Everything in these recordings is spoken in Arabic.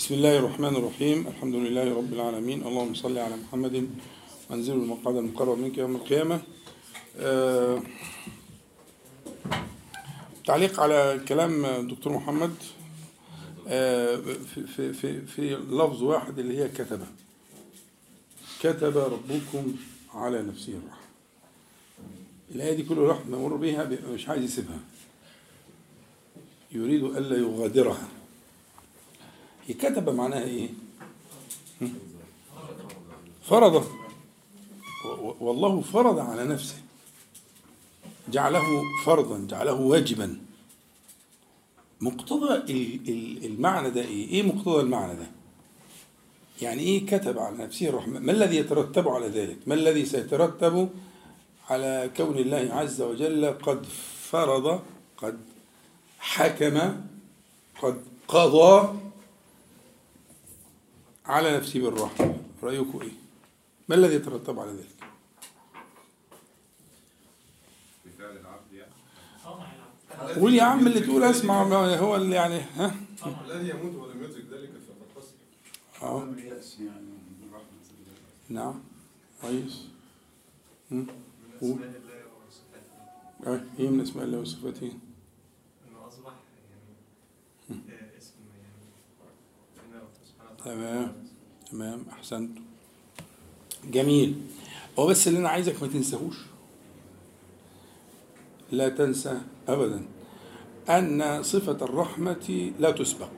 بسم الله الرحمن الرحيم. الحمد لله رب العالمين. اللهم صل على محمد. وانزل المقعد المقرب منك يوم القيامة. آه، تعليق على كلام الدكتور محمد. آه، في, في, في, في لفظ واحد اللي هي كتب. كتب ربكم على نفسه الرحمة. الآية دي كل واحد نمر بيها مش عايز يسيبها. يريد ألا يغادرها. كتب معناها إيه؟ فرض. والله فرض على نفسه. جعله فرضا جعله واجبا. مقتضى ال- ال- المعنى ده إيه؟ إيه مقتضى المعنى ده؟ يعني إيه كتب على نفسه الرحمة ما الذي يترتب على ذلك؟ ما الذي سيترتب على كون الله عز وجل قد فرض قد حكم قد قضى على نفسه بالرحمة رأيكم إيه؟ ما الذي يترتب على ذلك؟ بفعل العبد يعني قول يا عم اللي تقول اسمع هو اللي يعني ها؟ الذي يموت ولم يدرك ذلك فقد خسر آه اليأس يعني نعم كويس؟ من قول. اسماء الله وصفاته آه، إيه من أسماء الله وصفاته؟ إنه أصبح يعني آه، تمام تمام احسنت جميل. هو بس اللي أنا عايزك ما تنساهوش. لا تنسى ابدا أن صفة الرحمة لا تسبق.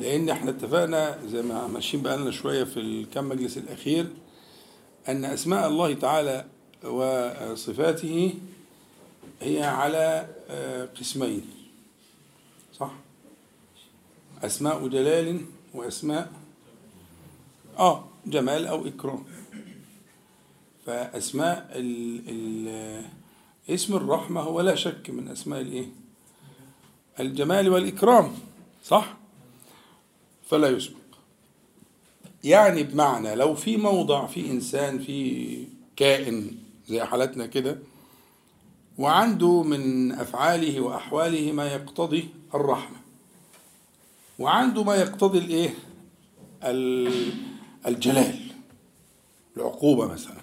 لأن إحنا اتفقنا زي ما ماشيين بقالنا شوية في الكم مجلس الأخير أن أسماء الله تعالى وصفاته هي على آه، قسمين صح؟ أسماء جلال وأسماء آه جمال أو إكرام فأسماء ال ال اسم الرحمة هو لا شك من أسماء الإيه؟ الجمال والإكرام صح؟ فلا يسبق يعني بمعنى لو في موضع في إنسان في كائن زي حالتنا كده وعنده من أفعاله وأحواله ما يقتضي الرحمة وعنده ما يقتضي الايه؟ ال- الجلال العقوبة مثلا؟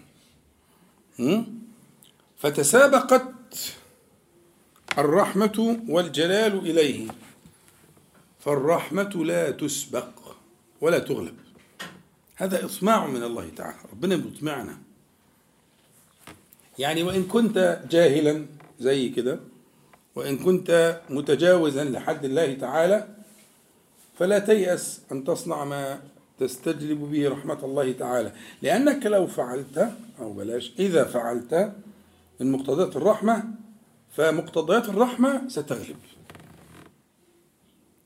فتسابقت الرحمة والجلال إليه. فالرحمة لا تسبق ولا تغلب. هذا إطماع من الله تعالى. ربنا بيطمعنا يعني وإن كنت جاهلا زي كده وإن كنت متجاوزا لحد الله تعالى فلا تيأس أن تصنع ما تستجلب به رحمة الله تعالى. لأنك لو فعلت أو بلاش إذا فعلت من مقتضيات الرحمة فمقتضيات الرحمة ستغلب.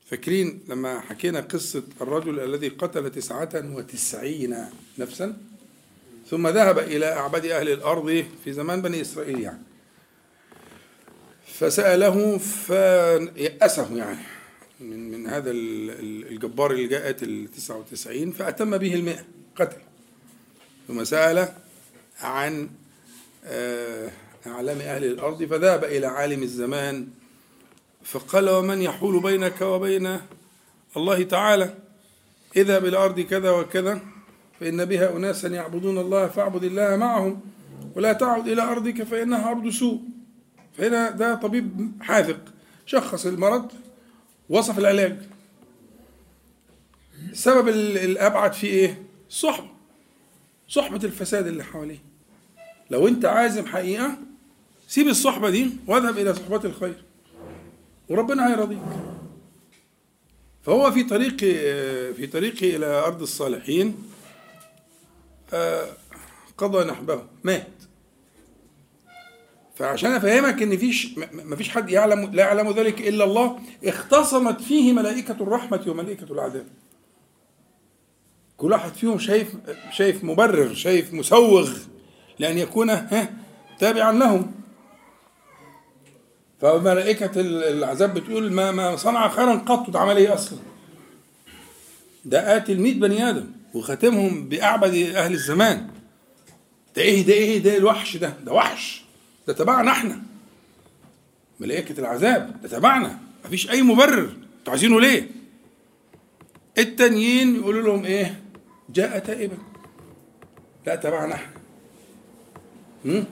فاكرين لما حكينا قصة الرجل الذي قتل تسعة وتسعين نفسا؟ ثم ذهب إلى أعبد أهل الأرض في زمان بني إسرائيل يعني. فسأله فيأسه يعني. من من هذا ال- ال- الجبار اللي جاءت ال 99 فأتم به المئة قتل. ثم سأل عن آه، أعلام أهل الأرض فذهب إلى عالم الزمان فقال ومن يحول بينك وبين الله تعالى. اذهب إلى أرض كذا وكذا فإن بها أناسا يعبدون الله فاعبد الله معهم ولا تعد إلى أرضك فإنها أرض سوء. فهنا ده طبيب حاذق شخص المرض وصف العلاج. السبب ال- الأبعد فيه إيه؟ الصحبه صحبة الفساد اللي حواليه. لو أنت عازم حقيقة سيب الصحبة دي واذهب إلى صحبه الخير. وربنا هيرضيك. فهو في طريق في طريقه إلى أرض الصالحين آه، قضى نحبه. مات فعشان أفهمك إن فيش مفيش حد يعلم لا يعلم ذلك إلا الله اختصمت فيه ملائكة الرحمة وملائكة العذاب. كل واحد فيهم شايف شايف مبرر شايف مسوغ لأن يكون ها تابعا لهم. فملائكة ال- العذاب بتقول ما ما صنع خيرا قط ده إيه أصلا؟ ده قاتل 100 بني آدم وختمهم بأعبد أهل الزمان. ده إيه ده إيه ده الوحش ده ده وحش. ده تبعنا إحنا. ملائكة العذاب ده تبعنا. مفيش أي مبرر. أنتوا عايزينه ليه؟ التانيين يقولوا لهم إيه؟ جاء تائبا. لا تبعنا إحنا?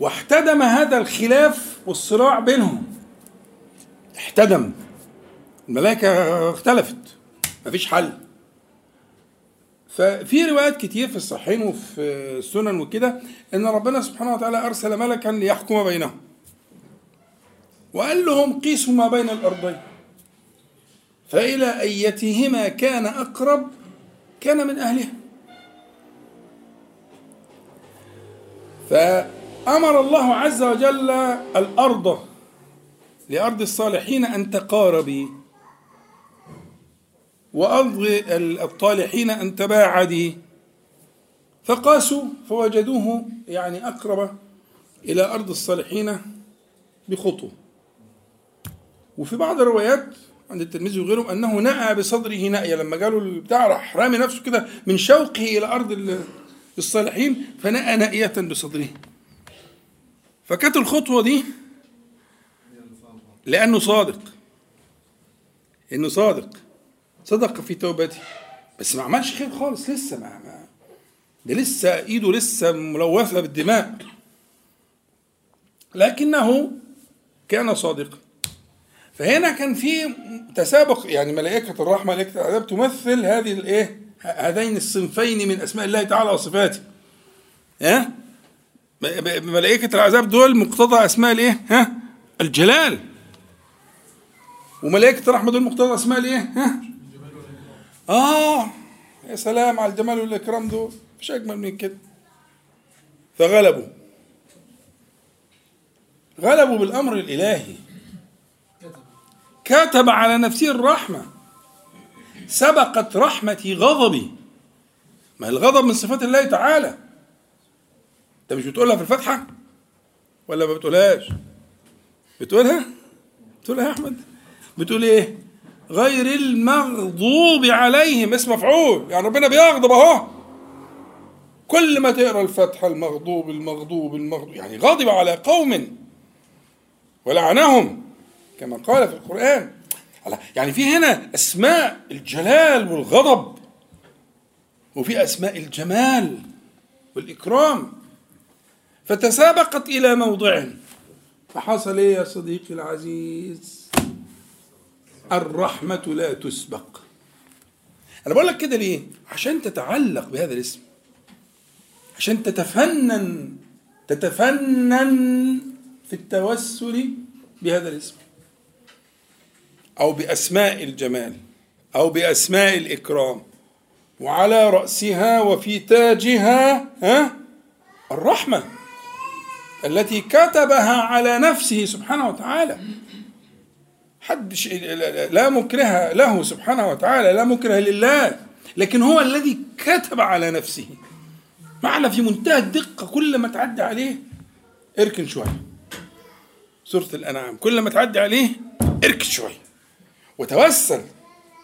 واحتدم هذا الخلاف والصراع بينهم. احتدم. الملائكة اختلفت. مفيش حل. ففي روايات كتير في الصحيحين وفي السنن وكده إن ربنا سبحانه وتعالى أرسل ملكا ليحكم بينهم. وقال لهم قيسوا ما بين الأرضين. فإلى أيتهما كان أقرب كان من أهلها. فأمر الله عز وجل الأرض لأرض الصالحين أن تقاربي. وأرض الطالحين أن تباعدي. فقاسوا فوجدوه يعني أقرب إلى أرض الصالحين بخطوة. وفي بعض الروايات عند الترمذي وغيرهم أنه نأى بصدره نأية لما قالوا البتاع راح رامي نفسه كده من شوقه إلى أرض الصالحين فنأى نأية بصدره. فكانت الخطوة دي لأنه صادق. إنه صادق. صدق في توبته بس ما عملش خير خالص لسه ما, ما ده لسه إيده لسه ملوثة بالدماء. لكنه كان صادقا. فهنا كان في تسابق يعني ملائكة الرحمة ملائكة العذاب تمثل هذه الايه هذين الصنفين من أسماء الله تعالى وصفاته. ها؟ ملائكة العذاب دول مقتضى أسماء الإيه؟ ها؟ الجلال. وملائكة الرحمة دول مقتضى أسماء الإيه؟ ها؟ آه يا سلام على الجمال والإكرام دول. مش أجمل من كده. فغلبوا. غلبوا بالأمر الإلهي. كتب على نفسه الرحمة. سبقت رحمتي غضبي. ما الغضب من صفات الله تعالى. انت مش بتقولها في الفاتحة؟ ولا ما بتقولهاش؟ بتقولها؟ بتقولها يا أحمد؟ بتقول إيه؟ غير المغضوب عليهم. اسم مفعول. يعني ربنا بيغضب أهو. كل ما تقرأ الفاتحه المغضوب المغضوب المغضوب يعني غضب على قوم ولعنهم كما قال في القرآن. يعني في هنا أسماء الجلال والغضب وفي أسماء الجمال والإكرام. فتسابقت إلى موضع. فحصل إيه يا صديقي العزيز؟ الرحمة لا تسبق. أنا بقول لك كده ليه؟ عشان تتعلق بهذا الاسم. عشان تتفنن تتفنن في التوسل بهذا الاسم. أو بأسماء الجمال أو بأسماء الإكرام. وعلى رأسها وفي تاجها ها؟ الرحمة التي كتبها على نفسه سبحانه وتعالى. حد لا مكره له سبحانه وتعالى لا مكره لله لكن هو الذي كتب على نفسه. معنى في منتهى الدقة كل ما تعدي عليه اركن شوية سورة الأنعام كل ما تعدي عليه اركن شوية وتوسل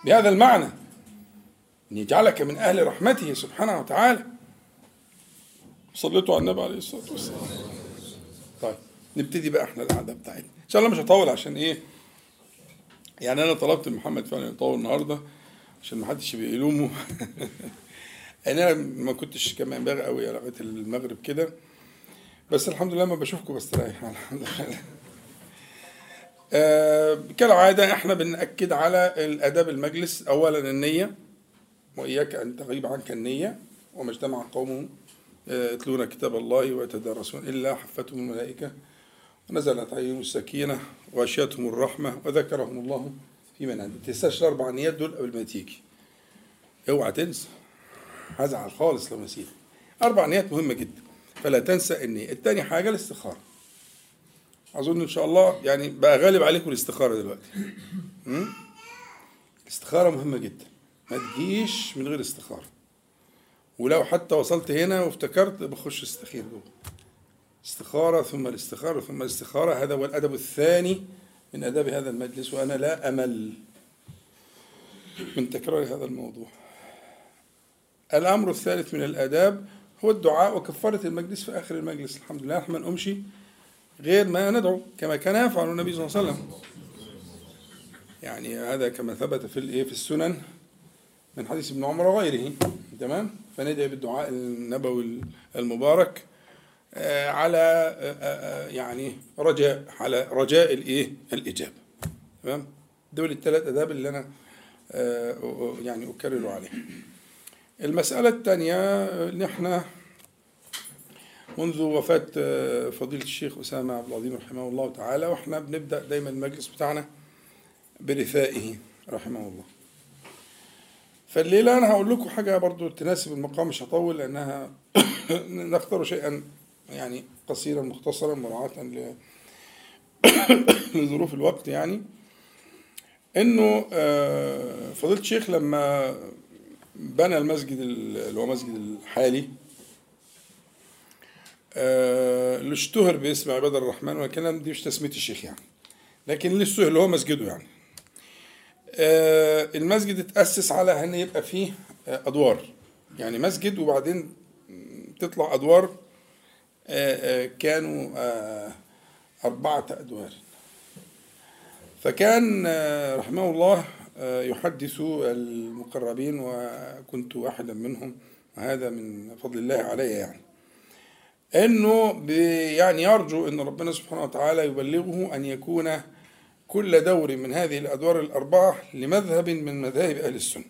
بهذا المعنى. أن يجعلك من أهل رحمته سبحانه وتعالى. صليتوا على النبي عليه الصلاة والسلام. طيب نبتدي بقى إحنا القعدة بتاعتنا. إن شاء الله مش هطول عشان إيه؟ يعني أنا طلبت محمد فعلا يطول النهارده عشان ما حدش بيلومه أنا ما كنتش كما ينبغي قوي لغايه المغرب كده بس الحمد لله ما بشوفكم بستريح الحمد لله. آه كالعادة إحنا بنأكد على الآداب المجلس أولا النية وإياك أن تغيب عنك النية وما اجتمع قوم يتلون كتاب الله ويتدارسون إلا حفتهم الملائكة. ونزلت عليهم السكينة وغشيتهم الرحمة وذكرهم الله في من عنده تنساش الأربع نيات دول قبل ما تيجي. اوعى تنسى. هزعل خالص لو نسيت. أربع نيات مهمة جدا. فلا تنسى النية التاني حاجة الاستخارة. أظن إن شاء الله يعني بقى غالب عليكم الاستخارة دلوقتي. الاستخارة مهمة جدا. ما تجيش من غير استخارة. ولو حتى وصلت هنا وافتكرت بخش استخير جوه. استخارة ثم الاستخارة ثم الاستخارة هذا هو الأدب الثاني من آداب هذا المجلس وأنا لا أمل من تكرار هذا الموضوع. الأمر الثالث من الآداب هو الدعاء وكفارة المجلس في آخر المجلس. الحمد لله نحن نقومش غير ما ندعو كما كان يفعل النبي صلى الله عليه وسلم. يعني هذا كما ثبت في الايه في السنن من حديث ابن عمر وغيره. تمام؟ فندعي بالدعاء النبوي المبارك. على آه، آه، يعني رجاء على رجاء الايه الإجابة. تمام؟ دول الثلاث أداب اللي أنا يعني اكرر عليها المسألة الثانية نحن منذ وفاة فضيلة الشيخ أسامة عبد العظيم رحمه الله تعالى وإحنا بنبدأ دايما المجلس بتاعنا برثائه رحمه الله. فالليلة أنا هقول لكم حاجة برضو تناسب المقام مش هطول لأنها نختار شيئا يعني قصيرا مختصرا مراعاة لظروف الوقت يعني إنه آه، فضيلة الشيخ لما بنى المسجد اللي هو مسجد الحالي آه، اللي اشتهر باسم عباد الرحمن والكلام دي مش تسمية الشيخ يعني لكن اشتهر اللي هو مسجده يعني. آه، المسجد اتأسس على إن يبقى فيه أدوار يعني مسجد وبعدين تطلع آه، آه، كانوا آه، أربعة أدوار. فكان رحمه الله يحدث المقربين وكنت واحدا منهم وهذا من فضل الله علي يعني. إنه يعني يرجو إن ربنا سبحانه وتعالى يبلغه أن يكون كل دور من هذه الأدوار الأربعة لمذهب من مذاهب أهل السنة.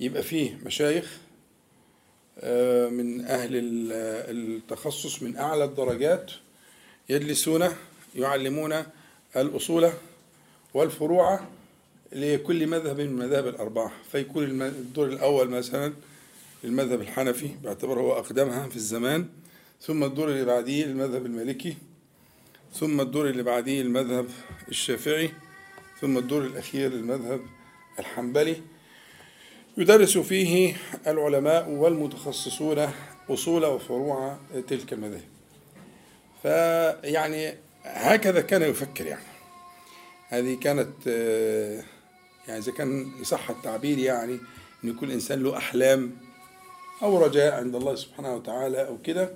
يبقى فيه مشايخ آه، من أهل التخصص من أعلى الدرجات يجلسون يعلمون الأصول والفروع لكل مذهب من المذاهب الأربعة. فيكون الدور الأول مثلا المذهب الحنفي باعتباره هو أقدمها في الزمان. ثم الدور اللي بعديه المذهب المالكي. ثم الدور اللي بعديه المذهب الشافعي. ثم الدور الأخير المذهب الحنبلي. يدرس فيه العلماء والمتخصصون أصول وفروع تلك المذاهب. فيعني هكذا كان يفكر يعني. هذه كانت يعني إذا كان يصح التعبير يعني أن يكون الإنسان له أحلام أو رجاء عند الله سبحانه وتعالى أو كده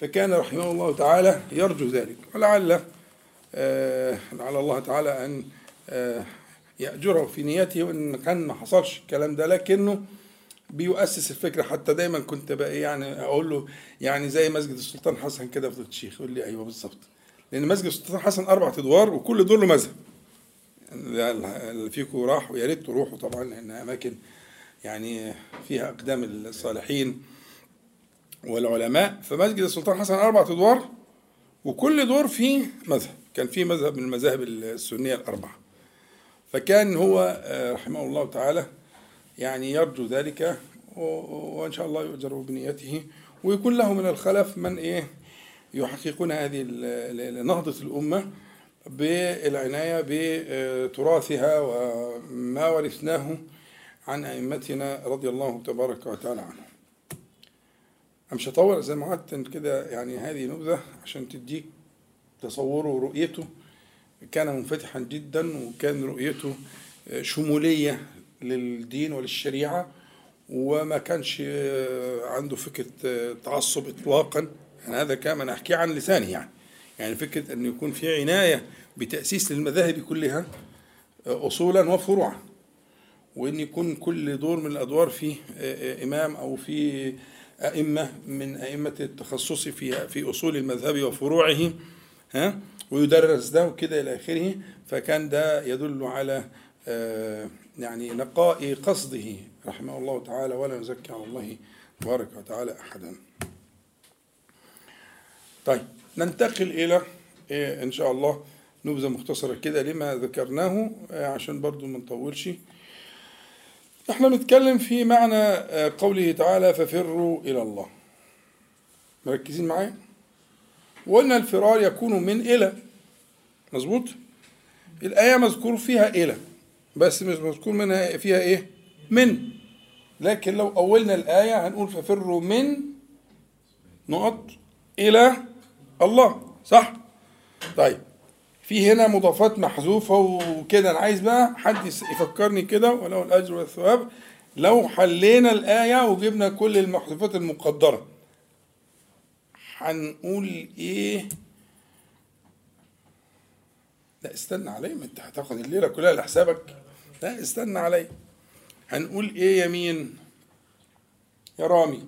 فكان رحمه الله تعالى يرجو ذلك. ولعل آه، لعل الله تعالى أن آه، يأجره في نيته وإن كان ما حصلش الكلام ده لكنه بيؤسس الفكرة. حتى دايما كنت بقى يعني أقول له يعني زي مسجد السلطان حسن كده في الشيخ يقول لي أيوه بالظبط. لأن مسجد السلطان حسن أربع أدوار وكل دور له مذهب. اللي فيكم راح ويا ريت تروحوا طبعا لانها أماكن يعني فيها أقدام الصالحين والعلماء. فمسجد السلطان حسن أربع أدوار وكل دور فيه مذهب. كان فيه مذهب من المذاهب السنية الأربعة. فكان هو آه، رحمه الله تعالى يعني يرجو ذلك وإن شاء الله يؤجر بنيته. ويكون له من الخلف من إيه؟ يحققون هذه نهضة الأمة بالعناية بتراثها وما ورثناه عن أئمتنا رضي الله تبارك وتعالى عنهم. مش هطول زي ما عدت كده يعني هذه نبذة عشان تديك تصوره ورؤيته كان منفتحا جدا وكان رؤيته شمولية للدين وللشريعة وما كانش عنده فكرة تعصب إطلاقا. يعني هذا كما أحكي عن لسانه يعني. يعني فكرة أن يكون في عناية بتأسيس للمذاهب كلها أصولا وفروعا. وأن يكون كل دور من الأدوار فيه إمام أو في أئمة من أئمة التخصص في في أصول المذهب وفروعه. ها ويدرس ده وكده إلى آخره فكان ده يدل على آه، يعني نقاء قصده رحمه الله تعالى ولا نزكي على الله تبارك وتعالى أحدا. طيب ننتقل إلى إيه إن شاء الله نبذة مختصرة كده لما ذكرناه آه، عشان برضو ما نطولش. إحنا بنتكلم في معنى آه، قوله تعالى ففروا إلى الله. مركزين معايا؟ وقلنا الفرار يكون من إلى. مظبوط؟ الآية مذكور فيها إلى بس مش مذكور منها فيها إيه؟ من. لكن لو أولنا الآية هنقول ففروا من نقط إلى الله صح؟ طيب في هنا مضافات محذوفة وكده. أنا عايز بقى حد يفكرني كده ولو الأجر والثواب. لو حلينا الآية وجبنا كل المحذوفات المقدرة. هنقول إيه؟ لا استنى علي ما أنت هتاخد الليلة كلها لحسابك. لا استنى علي هنقول إيه يا مين؟ يا رامي.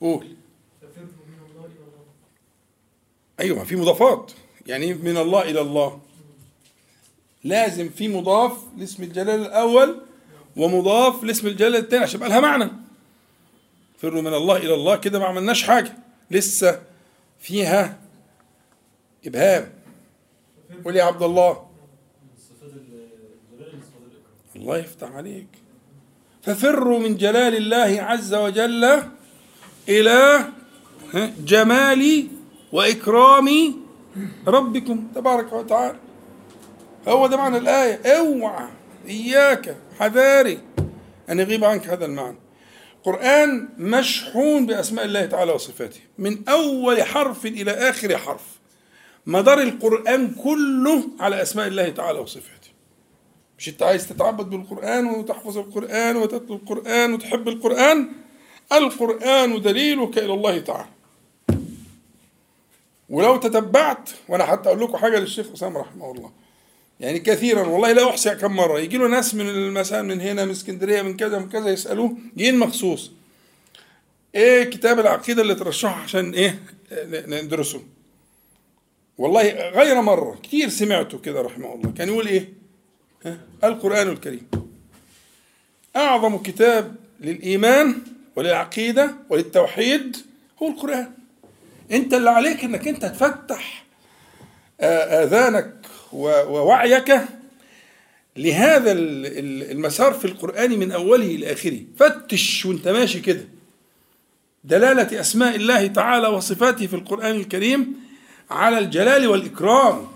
قول. أيوه في مضافات. يعني من الله إلى الله؟ لازم في مضاف لاسم الجلال الأول ومضاف لاسم الجلال الثاني عشان يبقى لها معنى. فروا من الله إلى الله كده ما عملناش حاجة. لسه فيها إبهام. قول يا عبد الله. الله يفتح عليك. ففروا من جلال الله عز وجل إلى جمال وإكرام ربكم تبارك وتعالى. هو ده معنى الآية. أوعى إياك حذاري. أن يغيب عنك هذا المعنى. القرآن مشحون بأسماء الله تعالى وصفاته. من أول حرف إلى آخر حرف. مدار القرآن كله على أسماء الله تعالى وصفاته. مش أنت عايز تتعبد بالقرآن وتحفظ القرآن وتتلو القرآن وتحب القرآن؟ القرآن دليلك إلى الله تعالى. ولو تتبعت وأنا حتى أقول لكم حاجة للشيخ أسامة رحمه الله. يعني كثيرا. والله لا أحصي كم مرة. يجي له ناس من مثلا من هنا من اسكندرية من كذا من كذا يسألوه جايين مخصوص. إيه كتاب العقيدة اللي ترشحه عشان إيه ندرسه؟ والله غير مرة. كتير سمعته كده رحمه الله. كان يقول إيه؟ القرآن الكريم. أعظم كتاب للإيمان وللعقيدة وللتوحيد هو القرآن. أنت اللي عليك إنك أنت تفتح آذانك ووعيك لهذا ال- ال- المسار في القرآن من أوله إلى آخره. فتش وانت ماشي كده. دلالة أسماء الله تعالى وصفاته في القرآن الكريم على الجلال والإكرام.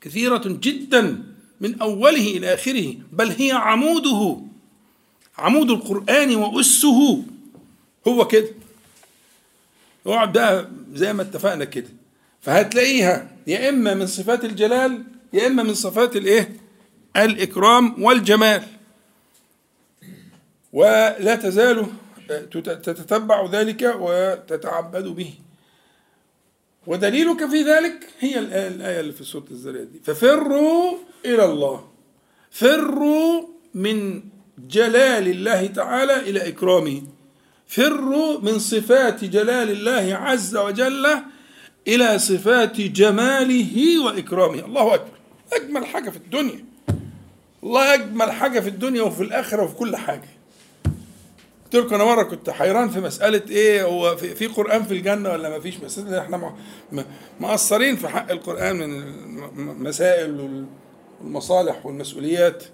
كثيرة جدا من أوله إلى آخره. بل هي عموده. عمود القرآن وأسه. هو كده. اقعد بقى زي ما اتفقنا كده. فهتلاقيها يا إما من صفات الجلال يا إما من صفات الإيه؟ الإكرام والجمال. ولا تزال تتتبع ذلك وتتعبد به. ودليلك في ذلك هي الآية, اللي في سورة الذريات دي. ففروا إلى الله. فروا من جلال الله تعالى إلى إكرامه. فروا من صفات جلال الله عز وجل إلى صفات جماله وإكرامه. الله أكبر. أجمل حاجة في الدنيا. الله أجمل حاجة في الدنيا وفي الآخرة وفي كل حاجة. قلت لكم أنا مرة كنت حيران في مسألة إيه هو في, قرآن في الجنة ولا ما فيش؟ مسألة إحنا مقصرين في حق القرآن من المسائل والمصالح والمسؤوليات.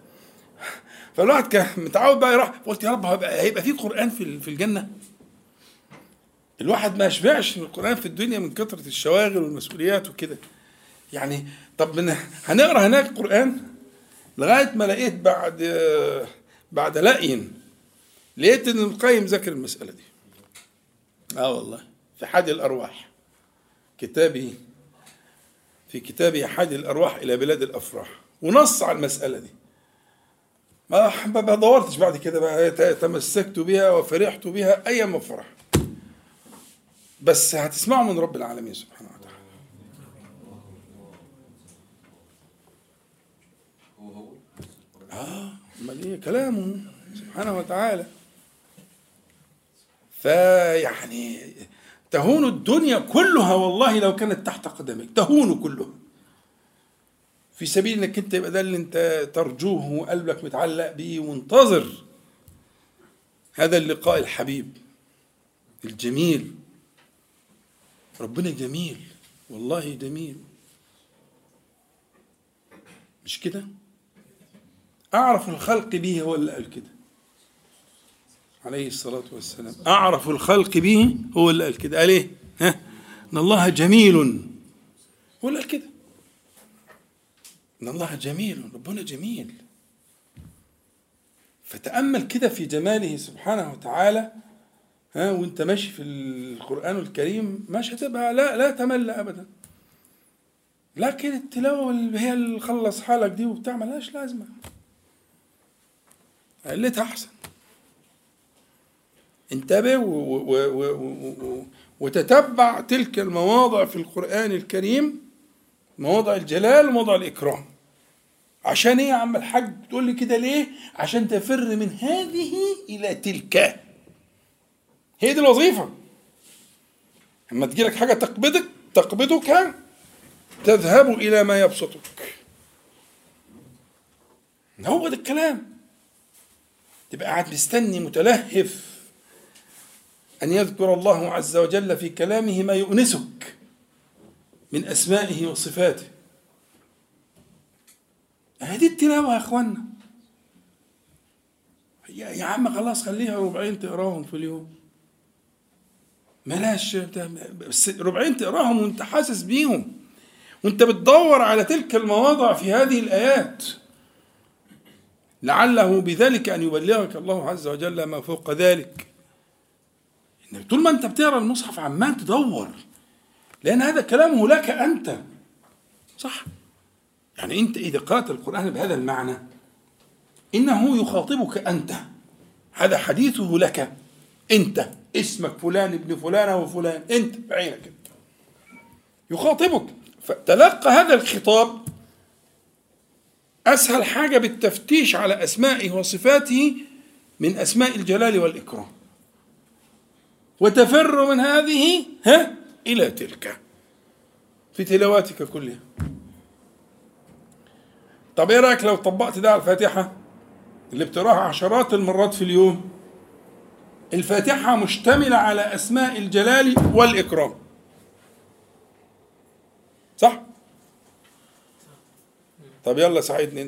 فالواحد كان متعود بقى يروح قلت يا رب هيبقى, في قرآن في الجنة؟ الواحد ما يشبعش من القرآن في الدنيا من كثرة الشواغل والمسؤوليات وكده. يعني طب من هنقرأ هناك قرآن لغاية ما لقيت بعد بعد لقي لقيت إن القيم ذكر المسألة دي. آه والله. في حد الأرواح. كتابه في كتابه حد الأرواح إلى بلاد الأفراح. ونص على المسألة دي. ما ما دورتش بعد كده بقى تمسكت بها وفرحت بها أيام فرح بس هتسمعوا من رب العالمين سبحانه وتعالى. آه أمال إيه كلامه؟ سبحانه وتعالى. فيعني تهون الدنيا كلها والله لو كانت تحت قدمك تهون كلها. في سبيل إنك أنت يبقى ده اللي أنت ترجوه وقلبك متعلق بيه وانتظر. هذا اللقاء الحبيب الجميل ربنا جميل والله جميل. مش كده؟ أعرف الخلق به هو اللي قال كده. عليه الصلاة والسلام. أعرف الخلق به هو اللي قال كده. قال إيه؟ ها؟ إن الله جميل. هو اللي قال كده. إن الله جميل ربنا جميل. فتأمل كده في جماله سبحانه وتعالى ها وانت ماشي في القرآن الكريم مش هتبقى لا لا تمل أبدا. لكن التلاوة اللي هي اللي خلص حالك دي وبتاع ملهاش لازمة. قلتها أحسن. انتبه و و و و وتتبع تلك المواضع في القرآن الكريم مواضع الجلال ومواضع الإكرام. عشان إيه يا عم الحاج؟ تقول لي كده ليه؟ عشان تفر من هذه إلى تلك. هي دي الوظيفة. اما تجيلك حاجة تقبضك تقبضك تذهب إلى ما يبسطك. هو ده الكلام. تبقى قاعد مستني متلهف أن يذكر الله عز وجل في كلامه ما يؤنسك من أسمائه وصفاته. هذه التلاوة يا اخوانا يا يا عم خلاص خليها ربعين تقراهم في اليوم. ملاش ربعين تقراهم وانت حاسس بيهم. وانت بتدور على تلك المواضع في هذه الآيات. لعله بذلك أن يبلغك الله عز وجل ما فوق ذلك. إنك طول ما انت بتقرأ المصحف عمال تدور. لأن هذا كلامه لك أنت. صح؟ يعني أنت إذا قرأت القرآن بهذا المعنى إنه يخاطبك أنت. هذا حديثه لك أنت. اسمك فلان ابن فلانه وفلان أنت بعينك أنت. يخاطبك. فتلقى هذا الخطاب أسهل حاجة بالتفتيش على أسمائه وصفاته من أسماء الجلال والإكرام. وتفر من هذه ها إلى تلك. في تلاواتك كلها. طب إيه رأيك لو طبقت ده على الفاتحة؟ اللي بتقراها عشرات المرات في اليوم. الفاتحة مشتملة على أسماء الجلال والإكرام. صح؟ طب يلا ساعدني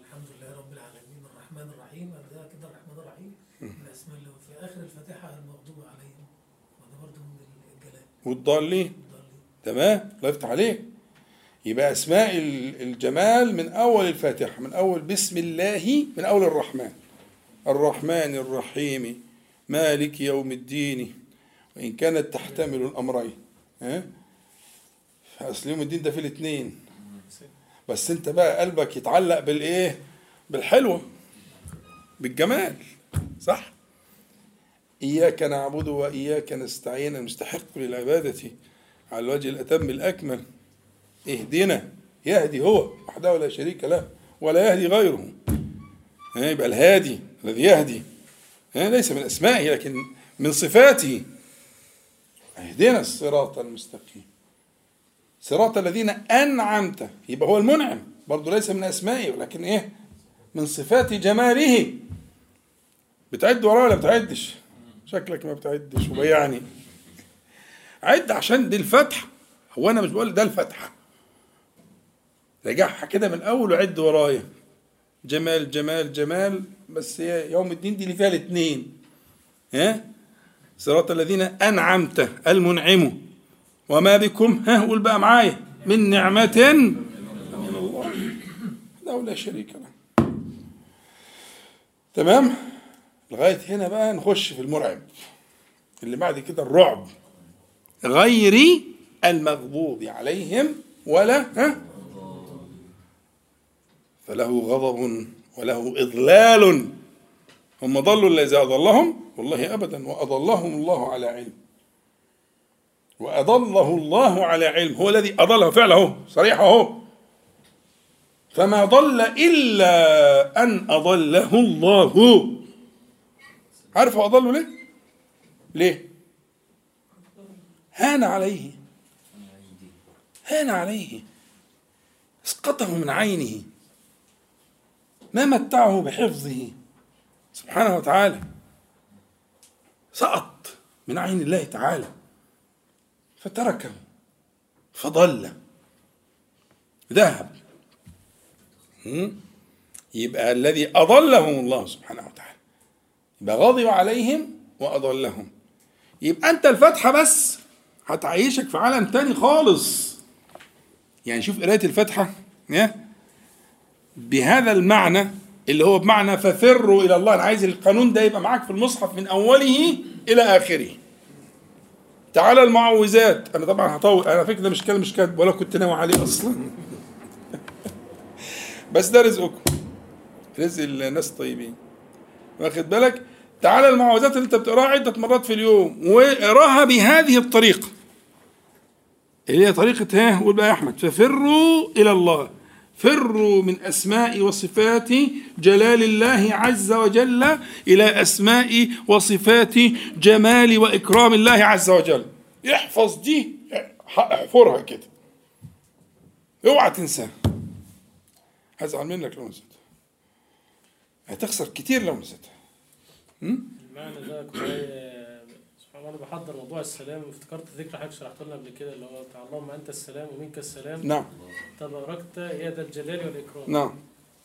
والحمد لله رب العالمين. الرحمن الرحيم. ده كده الرحمن الرحيم. من في آخر الفاتحة المغضوب عليهم. وده برضه من الجلال. والضالين. الضالين. تمام؟ الله يفتح عليك. يبقى أسماء ال- الجمال من أول الفاتحة من أول بسم الله من أول الرحمن. الرحمن الرحيم مالك يوم الدين. وإن كانت تحتمل الأمرين ها؟ أصل يوم الدين ده في الاثنين بس أنت بقى قلبك يتعلق بالإيه؟ بالحلوة بالجمال صح؟ إياك نعبد وإياك نستعين المستحق للعبادة على الوجه الأتم الأكمل. اهدنا يهدي هو وحده لا شريك له ولا يهدي غيره. يبقى الهادي. الذي يهدي. ليس من أسمائه لكن من صفاته. اهدنا الصراط المستقيم. صراط الذين أنعمت. يبقى هو المنعم. برضه ليس من أسمائه ولكن إيه؟ من صفات جماله. بتعد وراه ولا بتعدش؟ شكلك ما بتعدش وبيعني عد عشان دي الفتحة. هو أنا مش بقول ده الفتحة. راجعها كده من الأول وعد ورايا. جمال جمال جمال بس هي يوم الدين دي اللي فيها الاثنين ها؟ صراط الذين أنعمت المنعم. وما بكم؟ ها قول بقى معايا. من نعمة من الله لا لا شريك له. تمام؟ لغاية هنا بقى نخش في المرعب اللي بعد كده الرعب. غير المغضوب عليهم ولا ها؟ فله غضب وله إضلال. هم ضلوا الذي أضلهم؟ والله أبدا. وأضلهم الله على علم. وأضله الله على علم. هو الذي أضله فعله. صريح أهو. فما ضل إلا أن أضله الله. عارف هو أضله ليه؟ ليه؟ هان عليه. هان عليه. اسقطه من عينه. ما متعه بحفظه. سبحانه وتعالى. سقط من عين الله تعالى. فتركه. فضل. ذهب? يبقى الذي أضلهم الله سبحانه وتعالى. يبقى غضب عليهم وأضلهم. يبقى أنت الفاتحة بس. هتعيشك في عالم تاني خالص. يعني شوف قراية الفاتحة. بهذا المعنى اللي هو بمعنى ففروا إلى الله. أنا عايز القانون ده يبقى معاك في المصحف من أوله إلى آخره. تعالى المعوذات. أنا طبعا هطول. أنا فكرة ده مش كلام مش كاتب ولا كنت ناوي عليه أصلا. بس ده رزقكم. رزق الناس الطيبين. واخد بالك؟ تعالى المعوذات اللي أنت بتقراها عدة مرات في اليوم واقراها بهذه الطريقة. اللي هي طريقة ها قول بقى يا أحمد. ففروا إلى الله. فروا من أسماء وصفات جلال الله عز وجل إلى أسماء وصفات جمال وإكرام الله عز وجل. احفظ دي احفرها كده. اوعى تنساها هزعل منك لو نسيتها هتخسر كتير لو نسيتها. المعنى ده كنت آه، سبحان الله أنا بحضر موضوع السلام. وافتكرت ذكر حضرتك شرحت لنا قبل كده اللي هو بتاع اللهم أنت السلام ومنك السلام. نعم. تباركت يا ذا الجلال والإكرام. نعم.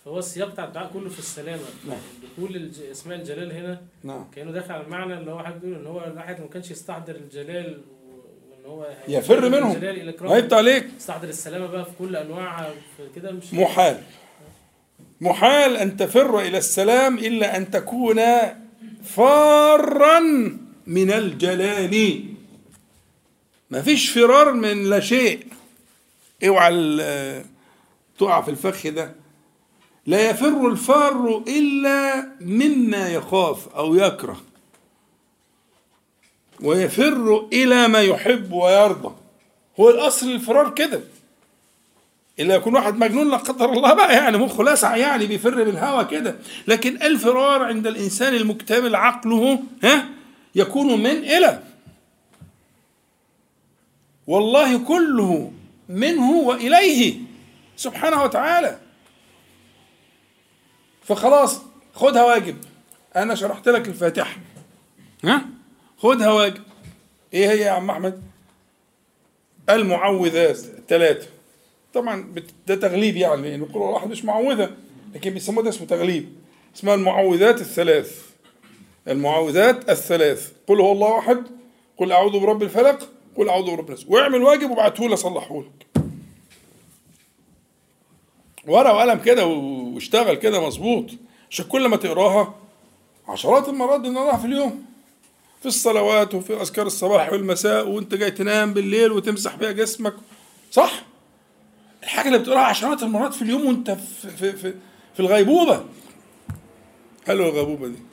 فهو السياق بتاع الدعاء كله في السلامة. نعم. دخول الج... اسماء الجلال هنا نعم. كأنه داخل على المعنى اللي هو حضرتك بتقول إن هو الواحد ما كانش يستحضر الجلال هو يفر منهم. إلى هيبت عليك. يستحضر السلامة بقى في كل انواعها كده مش محال. محال أن تفر إلى السلام إلا أن تكون فارا. من الجلال ما فيش فرار من لا شيء. اوعى تقع في الفخ ده. لا يفر الفار إلا مما يخاف أو يكره. ويفر إلى ما يحب ويرضى. هو الأصل الفرار كده. إلا يكون واحد مجنون لا قدر الله بقى يعني مخه لسع يعني بيفر بالهوى كده. لكن الفرار عند الإنسان المكتمل عقله ها؟ يكون من إلى والله كله منه وإليه سبحانه وتعالى. فخلاص خدها واجب. أنا شرحت لك الفاتحة. ها؟ خدها واجب. إيه هي يا عم أحمد؟ المعوذات ثلاثة طبعا ده تغليب يعني لأن القرآن الواحد مش معوذة لكن بيسموه ده اسمه تغليب. اسمها المعوذات الثلاث. المعوذات الثلاث. قل هو الله أحد قل أعوذ برب الفلق قل أعوذ برب الناس. واعمل واجب وابعته لي اصلحه لك ورقة وقلم كده واشتغل كده مظبوط عشان كل ما تقراها عشرات المرات بنقراها في اليوم. في الصلوات وفي أذكار الصباح والمساء وانت جاي تنام بالليل وتمسح بيها جسمك. صح؟ الحاجة اللي بتقراها عشرات المرات في اليوم وانت في في في, في الغيبوبة. حلوة الغيبوبة دي.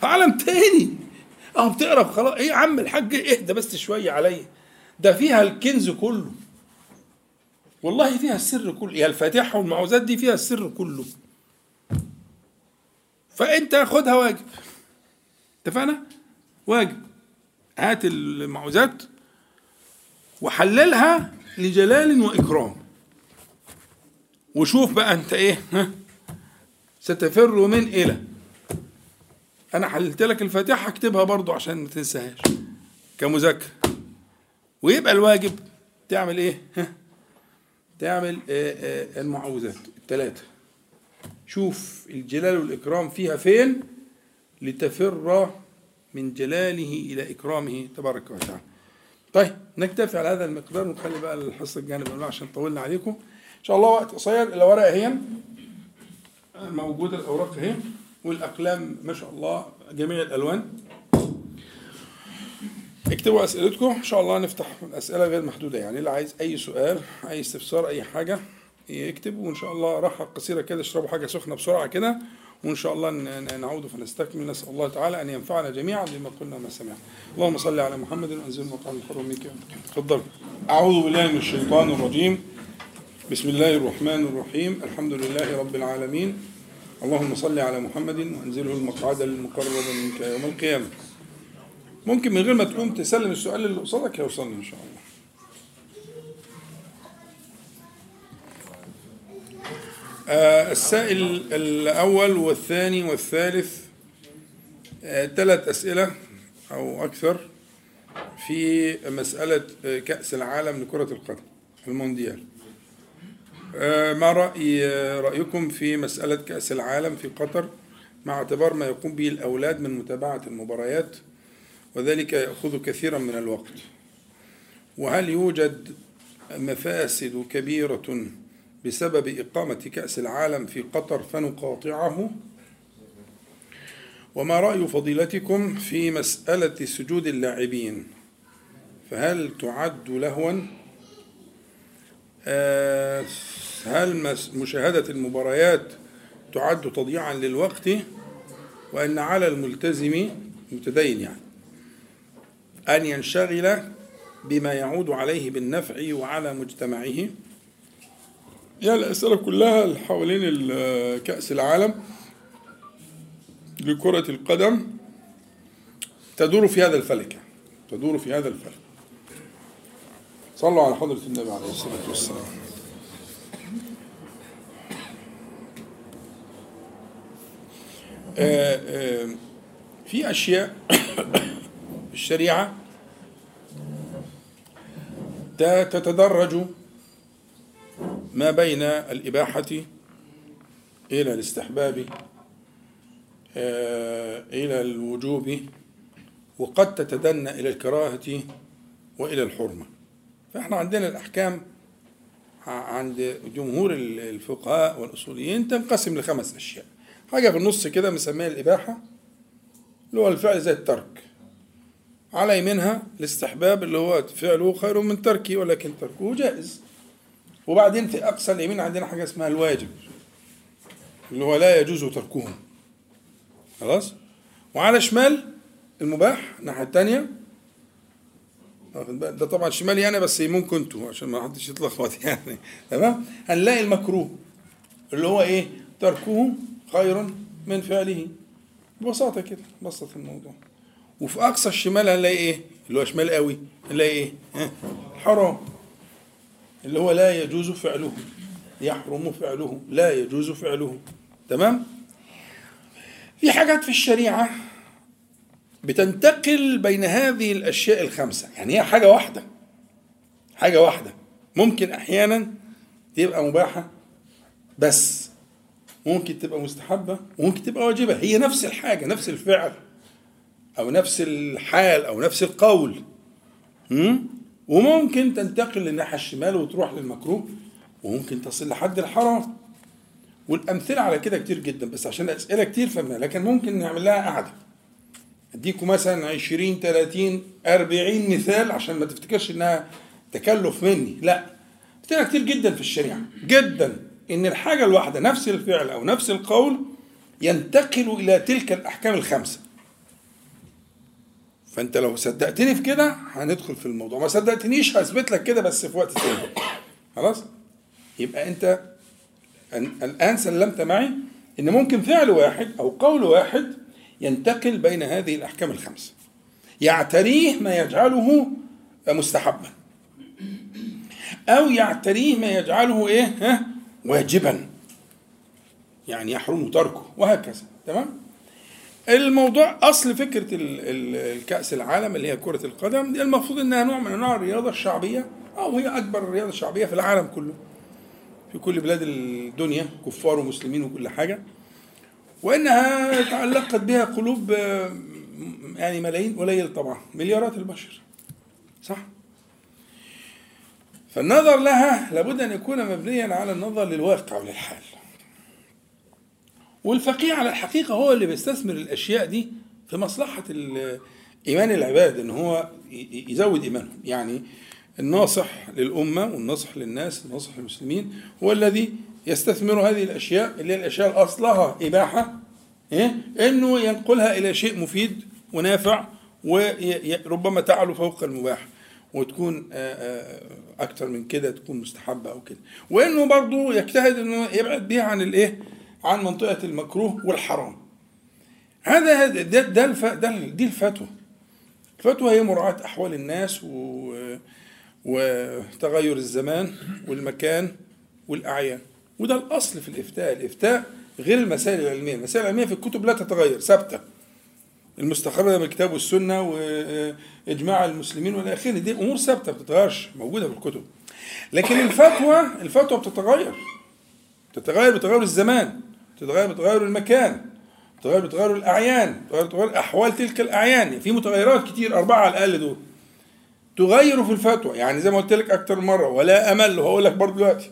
في عالم تاني. اهو بتقرا خلاص. إيه يا عم الحاج اهدى بس شوية عليا. ده فيها الكنز كله. والله فيها السر كله. يا الفاتحة والمعوذات دي فيها السر كله. فأنت خدها واجب. اتفقنا؟ واجب. هات المعوذات وحللها لجلال وإكرام. وشوف بقى أنت إيه ستفر من إلى. أنا حللت لك الفاتحة اكتبها برضو عشان ما تنساهاش. كمذاكرة. ويبقى الواجب تعمل إيه؟ ها؟ تعمل آه، آه، المعوذات. الثلاثه شوف الجلال والإكرام فيها فين؟ لتفر من جلاله إلى إكرامه تبارك وتعالى. طيب نكتفي على هذا المقدار ونخلي بقى الحصة الجانب الأولى عشان طولنا عليكم. إن شاء الله وقت قصير. الورقه اهي موجوده الأوراق اهي والأقلام ما شاء الله جميع الألوان. اكتبوا أسئلتكم. إن شاء الله نفتح الاسئله غير محدودة. يعني اللي عايز أي سؤال أي استفسار أي حاجة يكتب وإن شاء الله راحة قصيرة كده اشربوا حاجة سخنة بسرعة كده وإن شاء الله نعود فنستكمل نسأل الله تعالى أن ينفعنا جميعا بما قلنا وما سمعنا. اللهم صل على محمد وأنزل مقام الحرم منك. تفضل. أعوذ بالله من الشيطان الرجيم. بسم الله الرحمن الرحيم. الحمد لله رب العالمين. اللهم صل على محمد وانزله المقعد المقرب منك يوم القيامة. ممكن من غير ما تقوم تسلم السؤال اللي قصادك هيوصلني إن شاء الله. آه، السائل الأول والثاني والثالث آه، ثلاث أسئلة أو أكثر في مسألة آه، كأس العالم لكرة القدم المونديال. آه، ما رأي آه، رأيكم في مسألة كأس العالم في قطر مع اعتبار ما يقوم به الأولاد من متابعة المباريات وذلك يأخذ كثيرا من الوقت. وهل يوجد مفاسد كبيرة بسبب إقامة كأس العالم في قطر فنقاطعه؟ وما رأي فضيلتكم في مسألة سجود اللاعبين؟ فهل تعد لهوا؟ آه، هل مس- مشاهدة المباريات تعد تضييعا للوقت؟ وأن على الملتزم متدين يعني. أن ينشغل بما يعود عليه بالنفع وعلى مجتمعه. يعني الأسئلة كلها حوالين ال- كأس العالم لكرة القدم تدور في هذا الفلك تدور في هذا الفلك. صلوا على حضرة النبي عليه الصلاة والسلام. آه، آه، في أشياء الشريعة تتدرج ما بين الإباحة إلى الاستحباب آه، إلى الوجوب وقد تتدنى إلى الكراهة وإلى الحرمة. فإحنا عندنا الأحكام عند جمهور ال- الفقهاء والأصوليين تنقسم لخمس أشياء. حاجة في النص كده مسميها الإباحة اللي هو الفعل زي الترك على يمينها الاستحباب اللي هو فعله خير من تركه ولكن تركه جائز. وبعدين في أقصى اليمين عندنا حاجة اسمها الواجب اللي هو لا يجوز تركه خلاص؟ وعلى شمال المباح الناحية بالك؟ ده طبعا شمالي أنا بس ممكن أنتوا عشان ما حدش يتلخبط يعني تمام هنلاقي المكروه اللي هو إيه تركه خير من فعله ببساطة كده بسط الموضوع وفي أقصى الشمال هنلاقي إيه؟ اللي هو شمال قوي هنلاقي؟ ها؟ حرام اللي هو لا يجوز فعله يحرم فعله لا يجوز فعله تمام؟ في حاجات في الشريعة بتنتقل بين هذه الأشياء الخمسة. يعني هي حاجة واحدة. حاجة واحدة. ممكن أحيانا تبقى مباحة بس. ممكن تبقى مستحبة. وممكن تبقى واجبة. هي نفس الحاجة نفس الفعل أو نفس الحال أو نفس القول؟ وممكن تنتقل للناحية الشمال وتروح للمكروه وممكن تصل لحد الحرام. والأمثلة على كده كتير جدا بس عشان الأسئلة كتير فهمنا لكن ممكن نعمل لها قعدة. أديكم مثلا 20 30 40 مثال عشان ما تفتكرش إنها تكلف مني. لا أمثلة كتير جدا في الشريعة. جدا إن الحاجة الواحدة نفس الفعل أو نفس القول ينتقل إلى تلك الأحكام الخمسة. فأنت لو صدقتني في كده هندخل في الموضوع. ما صدقتنيش هثبت لك كده بس في وقت تاني. خلاص؟ يبقى أنت ال- الآن سلمت معي إن ممكن فعل واحد أو قول واحد ينتقل بين هذه الأحكام الخمسه يعتريه ما يجعله مستحبا. أو يعتريه ما يجعله إيه؟ ها؟ واجبا. يعني يحرم تركه وهكذا. تمام؟ الموضوع أصل فكرة ال- ال- الكأس العالم اللي هي كرة القدم دي المفروض إنها نوع من أنواع الرياضة الشعبية أو هي أكبر الرياضه الشعبيه في العالم كله. في كل بلاد الدنيا كفار ومسلمين وكل حاجة. وإنها تعلقت بها قلوب آه، يعني ملايين قليل طبعا مليارات البشر. صح؟ فالنظر لها لابد أن يكون مبنيا على النظر للواقع وللحال. والفقيه على الحقيقة هو اللي بيستثمر الأشياء دي في مصلحة ال- إيمان العباد إن هو يزود إيمانهم. يعني الناصح للأمة والناصح للناس الناصح للمسلمين هو الذي يستثمر هذه الأشياء اللي هي الأشياء أصلها إباحة إيه؟ إنه ينقلها إلى شيء مفيد ونافع وربما تعلو فوق المباح وتكون آه، آه، أكتر من كده تكون مستحبة أو كده وإنه برضه يجتهد إنه يبعد بيها عن الإيه؟ عن منطقة المكروه والحرام هذا ده ده, الف ده دي الفتوى الفتوى هي مراعاة أحوال الناس و وتغير الزمان والمكان والأعيان وده الأصل في الإفتاء. الإفتاء غير المسائل العلمية. المسائل العلمية في الكتب لا تتغير ثابتة. المستخرجة من الكتاب والسنة وإجماع المسلمين والى آخره دي أمور ثابتة ما بتتغيرش موجودة في الكتب. لكن الفتوى الفتوى بتتغير. تتغير بتغير الزمان تتغير بتغير المكان تتغير بتغير الأعيان تتغير بتغير أحوال تلك الأعيان. في متغيرات كتير أربعة على الأقل دول. تغير في الفتوى. يعني زي ما قلت لك أكتر مرة ولا أمل وهقول لك برضه دلوقتي.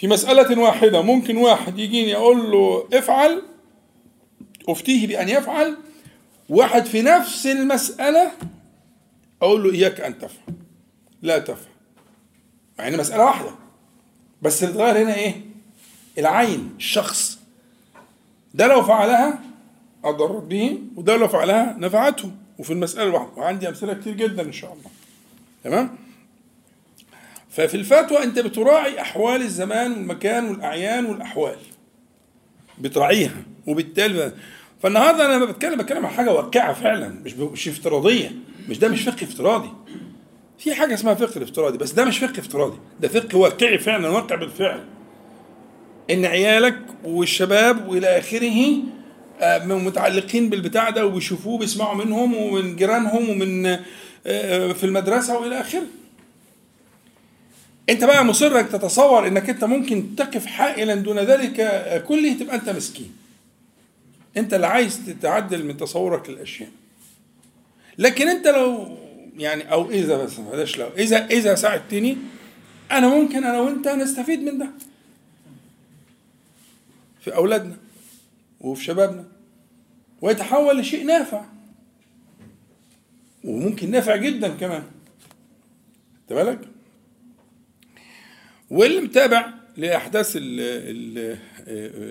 في مسألة واحدة ممكن واحد يجيني أقول له افعل أفتيه بأن يفعل واحد في نفس المسألة أقول له إياك أن تفعل. لا تفعل. مع إن مسألة واحدة. بس اللي اتغير هنا إيه؟ العين الشخص. ده لو فعلها أضرت به وده لو فعلها نفعته. وفي المسألة الواحدة. وعندي أمثلة كتير جدا إن شاء الله. تمام؟ ففي الفتوى انت بتراعي أحوال الزمان والمكان والأعيان والأحوال. بتراعيها وبالتالي فالنهاردة أنا لما بتكلم بتكلم عن حاجة واقعة فعلا مش مش افتراضية. مش ده مش فقه افتراضي. في حاجة اسمها فقه الافتراضي بس ده مش فقه افتراضي. ده فقه واقعي فعلا واقع بالفعل. إن عيالك والشباب وإلى آخره آه، متعلقين بالبتاع ده وبيشوفوه بيسمعوا منهم ومن جيرانهم ومن آه، في المدرسة وإلى آخره. انت بقى مصر انك تتصور انك انت ممكن تقف حائلا دون ذلك كله تبقى انت مسكين. انت اللي عايز تتعدل من تصورك للأشياء. لكن انت لو يعني أو إذا بس بلاش لو إذا إذا ساعدتني أنا ممكن أنا وأنت نستفيد من ده. في أولادنا وفي شبابنا. ويتحول لشيء نافع. وممكن نافع جدا كمان. خدت بالك؟ واللي متابع لأحداث ال ال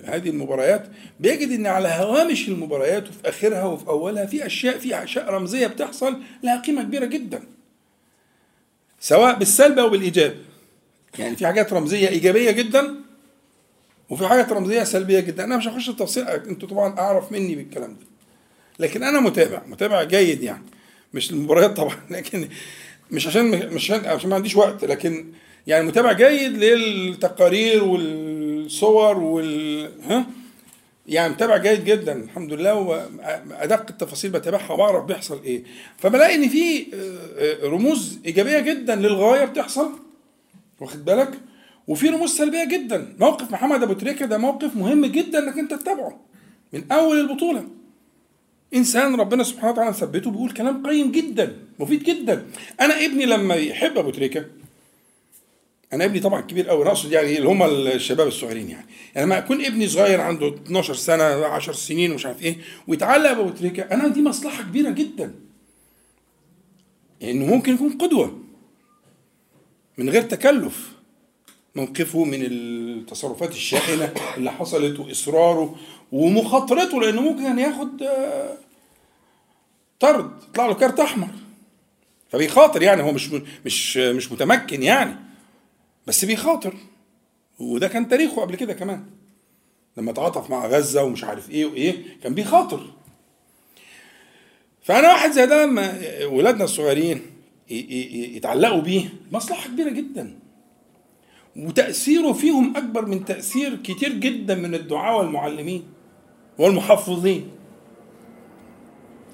هذه المباريات بيجد إن على هوامش المباريات وفي آخرها وفي أولها في أشياء في أشياء رمزية بتحصل لها قيمة كبيرة جدا. سواء بالسلب أو بالإيجاب. يعني في حاجات رمزية إيجابية جدا وفي حاجات رمزية سلبية جدا. أنا مش هخش التفصيل أنتوا طبعا أعرف مني بالكلام ده. لكن أنا متابع متابع جيد يعني. مش المباريات طبعا لكن مش عشان مش عشان ما عنديش وقت لكن يعني متابع جيد للتقارير والصور وال ها؟ يعني متابع جيد جدا الحمد لله وأدق التفاصيل بتابعها وبعرف بيحصل إيه. فبلاقي إن في رموز إيجابية جدا للغاية بتحصل واخد بالك؟ وفي رموز سلبية جدا. موقف محمد أبو تريكة ده موقف مهم جدا إنك أنت تتابعه من أول البطولة. إنسان ربنا سبحانه وتعالى ثبته بيقول كلام قيم جدا مفيد جدا. أنا ابني لما يحب أبو تريكة أنا ابني طبعا كبير قوي أنا أقصد يعني اللي هم الشباب الصغيرين يعني. يعني لما اكون ابني صغير عنده 12 سنة 10 سنين ومش عارف إيه ويتعلق بأبو أنا دي مصلحة كبيرة جدا. إنه يعني ممكن يكون قدوة من غير تكلف. موقفه من التصرفات الشاحنة اللي حصلت وإصراره ومخاطرته لأنه ممكن يعني ياخد طرد يطلع له كارت أحمر. فبيخاطر يعني هو مش مش مش متمكن يعني. بس بيخاطر. وده كان تاريخه قبل كده كمان. لما تعاطف مع غزة ومش عارف إيه وإيه كان بيخاطر. فأنا واحد زي ده لما ولادنا الصغيرين يتعلقوا بيه مصلحة كبيرة جدا. وتأثيره فيهم أكبر من تأثير كتير جدا من الدعاة والمعلمين والمحفظين.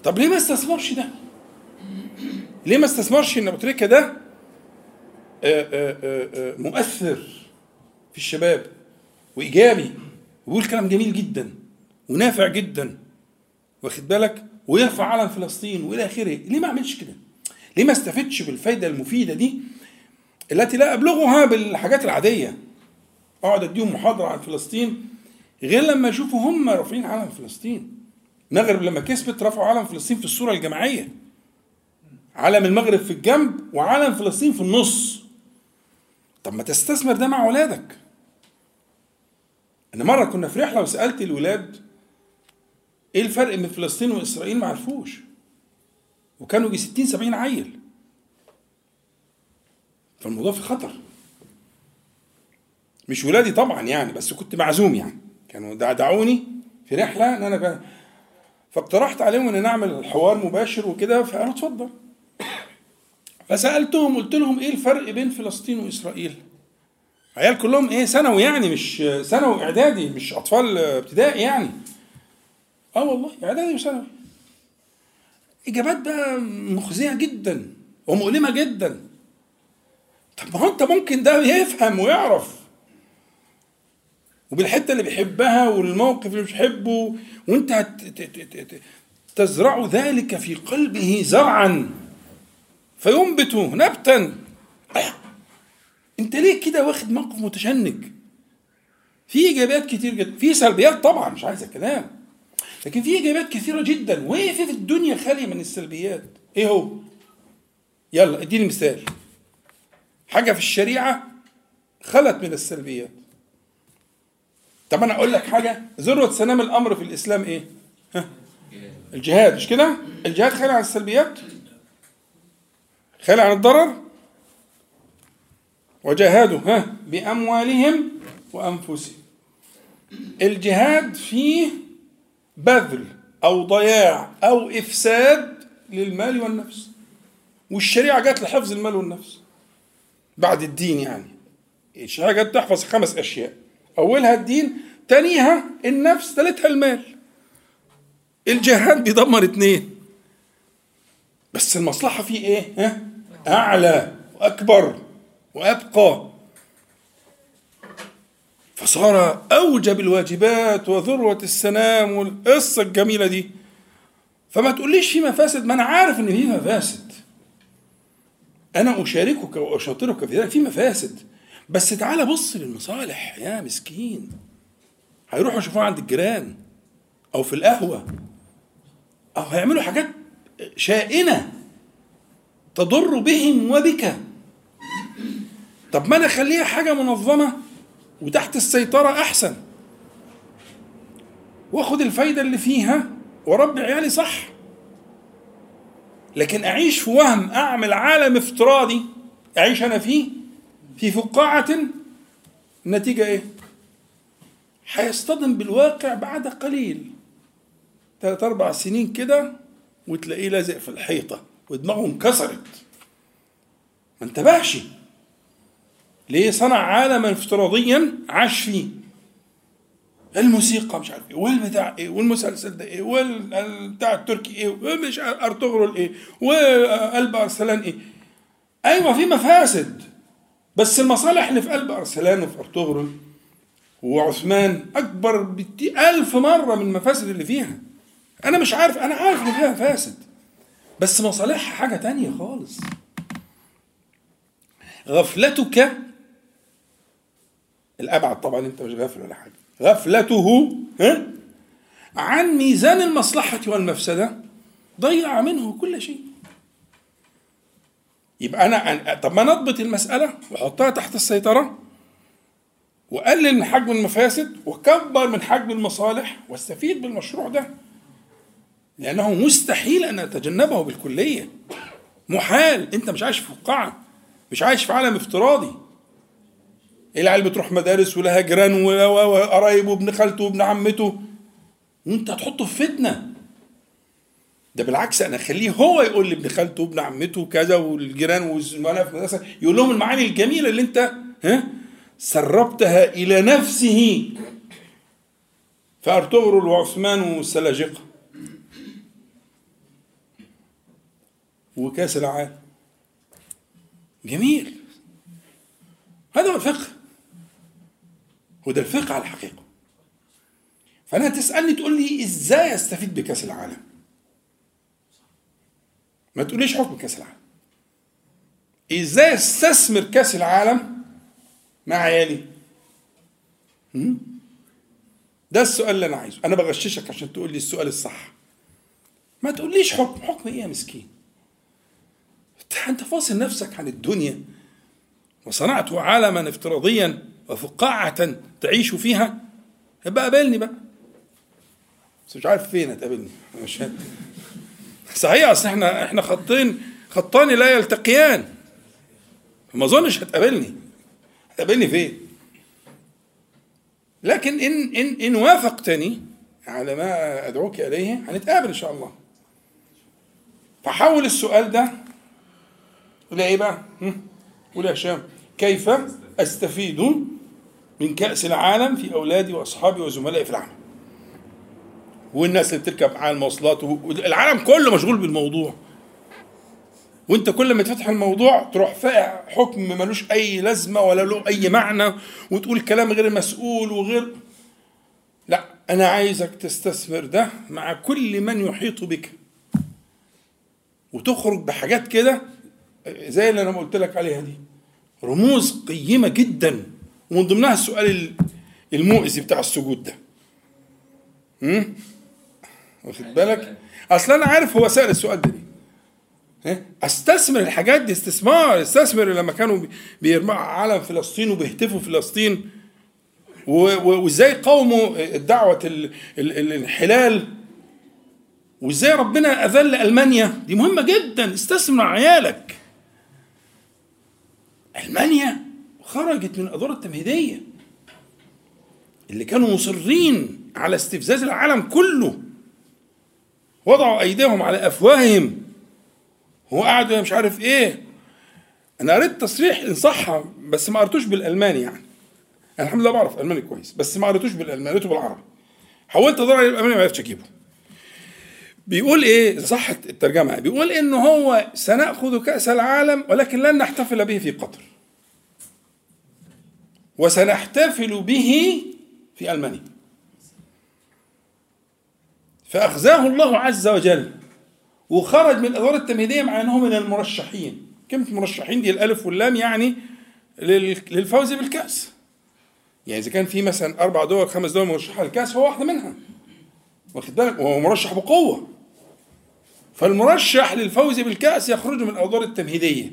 طب ليه ما استثمرش ده؟ ليه ما استثمرش إن أبو تريكة ده مؤثر في الشباب وإيجابي. ويقول كلام جميل جدا ونافع جدا. واخد بالك؟ ويرفع علم فلسطين وإلى آخره. ليه ما عملش كده؟ ليه ما أستفدش بالفايدة المفيدة دي التي لا أبلغها بالحاجات العادية؟ أقعد أديهم محاضرة عن فلسطين غير لما يشوفوا هم رافعين علم فلسطين. المغرب لما كسبت رفعوا علم فلسطين في الصورة الجماعية. علم المغرب في الجنب وعلم فلسطين في النص. طب ما تستثمر ده مع ولادك أنا مرة كنا في رحلة وسألت الولاد إيه الفرق بين فلسطين وإسرائيل؟ ما عرفوش. وكانوا يجي 60 70 عيل. فالموضوع في خطر. مش ولادي طبعا يعني بس كنت معزوم يعني. كانوا دعوني في رحلة إن أنا كان فاقترحت عليهم إن نعمل حوار مباشر وكده فقالوا اتفضل. فسألتهم قلت لهم إيه الفرق بين فلسطين وإسرائيل؟ عيال كلهم إيه ثانوي يعني مش ثانوي اعدادي مش أطفال ابتدائي يعني. آه والله إعدادي وثانوي إجابات بقى مخزية جدا ومؤلمة جدا. طب ما هو أنت ممكن ده يفهم ويعرف. وبالحتة اللي بيحبها والموقف اللي مش بيحبه وأنت تزرع ذلك في قلبه زرعا. فينبت نبتا. انت ليه كده واخد موقف متشنج؟ في إيجابيات كتير جدا في سلبيات طبعا مش عايز الكلام. لكن في إيجابيات كثيرة جدا. وايه في الدنيا خاليه من السلبيات. إيه هو؟ يلا إديني مثال. حاجة في الشريعة خلت من السلبيات. طب أنا أقول لك حاجة. ذروة سنام الأمر في الإسلام إيه؟ ها؟ الجهاد مش كده؟ الجهاد خالي عن السلبيات؟ خالي عن الضرر وجاهدوا ها بأموالهم وأنفسهم. الجهاد فيه بذل أو ضياع أو إفساد للمال والنفس. والشريعة جت لحفظ المال والنفس بعد الدين يعني. الشريعة جت تحفظ خمس أشياء. أولها الدين تانيها النفس ثالثها المال. الجهاد بيدمر اتنين بس المصلحة فيه إيه؟ ها؟ أعلى وأكبر وأبقى. فصار أوجب الواجبات وذروة السنام والقصة الجميلة دي. فما تقوليش في مفاسد ما أنا عارف إن في مفاسد أنا أشاركك وأشاطرك في ذلك في مفاسد بس تعالى بص للمصالح يا مسكين. هيروحوا يشوفوها عند الجيران أو في القهوة. أو هيعملوا حاجات شائنة. تضر بهم وبك. طب ما أنا أخليها حاجة منظمة وتحت السيطرة أحسن. واخد الفايدة اللي فيها واربي عيالي صح. لكن أعيش في وهم أعمل عالم افتراضي أعيش أنا فيه في فقاعة النتيجة إيه؟ هيصطدم بالواقع بعد قليل. ثلاث أربع سنين كده وتلاقيه لازق في الحيطة. ودماغه انكسرت ما انتبهش. ليه صنع عالما افتراضيا عاش فيه الموسيقى مش عارف إيه والبتاع إيه والمسلسل ده إيه والبتاع التركي إيه ومش أرطغرل إيه وقلب أرسلان إيه. أيوه في مفاسد. بس المصالح اللي في قلب أرسلان وفي أرطغرل وعثمان أكبر ألف مرة من المفاسد اللي فيها. أنا مش عارف أنا عارف إن فيها مفاسد. بس مصالحها حاجة تانية خالص. غفلتك الأبعد طبعا أنت مش غافل ولا حاجة. غفلته ها؟ عن ميزان المصلحة والمفسدة ضيع منه كل شيء. يبقى أنا طب ما نضبط المسألة وأحطها تحت السيطرة وأقلل من حجم المفاسد وأكبر من حجم المصالح وأستفيد بالمشروع ده. لأنه مستحيل أن اتجنبه بالكلية. محال أنت مش عايش في فقاعه مش عايش في عالم افتراضي. العيال بتروح مدارس ولها جيران وقرايب وابن خالته وابن عمته. وأنت هتحطه في فتنة. ده بالعكس أنا أخليه هو يقول لابن خالته وابن عمته كذا والجيران والزملاء في المدرسة يقول لهم المعاني الجميلة اللي أنت ها سربتها إلى نفسه. فارطغرل وعثمان والسلاجقة. وكاس العالم. جميل. هذا هو الفقه. وده الفقه على الحقيقة. فأنا تسألني تقول لي إزاي أستفيد بكأس العالم؟ ما تقوليش حكم كأس العالم. إزاي أستثمر كأس العالم مع عيالي؟ ده السؤال اللي أنا عايزه. أنا بغششك عشان تقول لي السؤال الصح. ما تقوليش حكم. حكم إيه يا مسكين؟ أنت فاصل نفسك عن الدنيا. وصنعت عالما افتراضيا وفقاعة تعيش فيها. يبقى قابلني بقى. بس مش عارف فين هتقابلني. صحيح أصل إحنا إحنا خطين خطان لا يلتقيان. ما أظنش هتقابلني. هتقابلني فين؟ لكن ان ان إن وافقتني على ما أدعوك إليه هنتقابل إن شاء الله. فحول السؤال ده إلى إيه بقى؟ قول يا هشام كيف أستفيد من كأس العالم في أولادي وأصحابي وزملائي في العمل والناس اللي بتركب معايا المواصلات والعالم كله مشغول بالموضوع. وأنت كل ما تفتح الموضوع تروح فاقع حكم ملوش أي لازمة ولا له أي معنى وتقول كلام غير مسؤول وغير لا أنا عايزك تستثمر ده مع كل من يحيط بك. وتخرج بحاجات كده زي اللي أنا قلت لك عليها دي. رموز قيمة جدا. ومن ضمنها السؤال المؤذي بتاع السجود ده. امم واخد بالك؟ أصل أنا عارف هو سأل السؤال ده ليه. أستثمر الحاجات دي استثمار أستثمر لما كانوا بيرموا علم فلسطين وبيهتفوا فلسطين. وإزاي قاوموا دعوة الانحلال؟ وإزاي ربنا أذل ألمانيا؟ دي مهمة جدا. استثمر عيالك. ألمانيا خرجت من الادوار التمهيدية. اللي كانوا مصرين على استفزاز العالم كله وضعوا أيديهم على أفواههم. هو قاعد مش عارف إيه. أنا قريت تصريح إن صح بس ما قريتوش بالألماني يعني. أنا الحمد لله بعرف ألماني كويس بس ما قريتوش بالألماني قريته بالعربي. حاولت ادور عليه بالالماني ما عرفتش أجيبه. بيقول إيه؟ صح الترجمة بيقول إن هو سنأخذ كأس العالم ولكن لن نحتفل به في قطر. وسنحتفل به في ألمانيا. فاخزاه الله عز وجل وخرج من الأدوار التمهيدية مع أنه من المرشحين. كلمة مرشحين دي الألف واللام يعني لل- للفوز بالكأس. يعني إذا كان في مثلا أربع دول خمس دول مرشحة للكأس هو واحدة منها. واخد بالك؟ وهو مرشح بقوة. فالمرشح للفوز بالكأس يخرج من الادوار التمهيدية.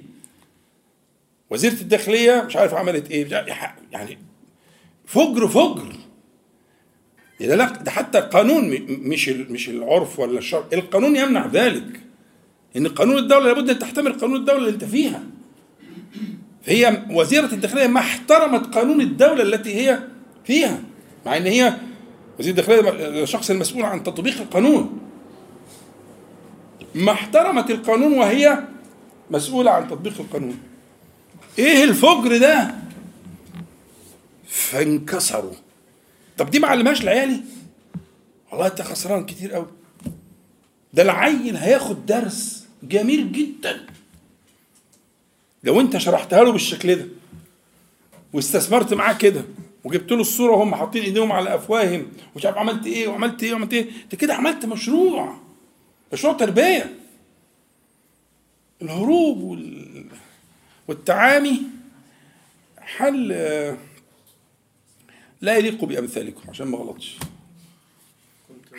وزيرة الداخلية مش عارف عملت عارف- يعني فجر فجر. ده لا ده حتى القانون مش مش العرف ولا الشرع القانون يمنع ذلك. ان قانون الدولة لابد أن تحتمل قانون الدولة اللي أنت فيها. هي وزيرة الداخلية ما احترمت قانون الدولة التي هي فيها مع إن هي وزير الداخلية الشخص المسؤول عن تطبيق القانون. ما احترمت القانون وهي مسؤولة عن تطبيق القانون. إيه الفجر ده؟ فانكسروا. طب دي ما علمهاش لعيالي والله أنت خسران كتير قوي ده العيل هياخد درس جميل جدا. لو أنت شرحتها له بالشكل ده واستثمرت معاه كده وجبت له الصورة وهم حاطين إيديهم على أفواههم ومش عارف عملت إيه وعملت إيه وعملت إيه أنت كده عملت مشروع. مشروع تربيه الهروب وال... والتعامي. حل لا يليق بأمثالكم عشان ما غلطش.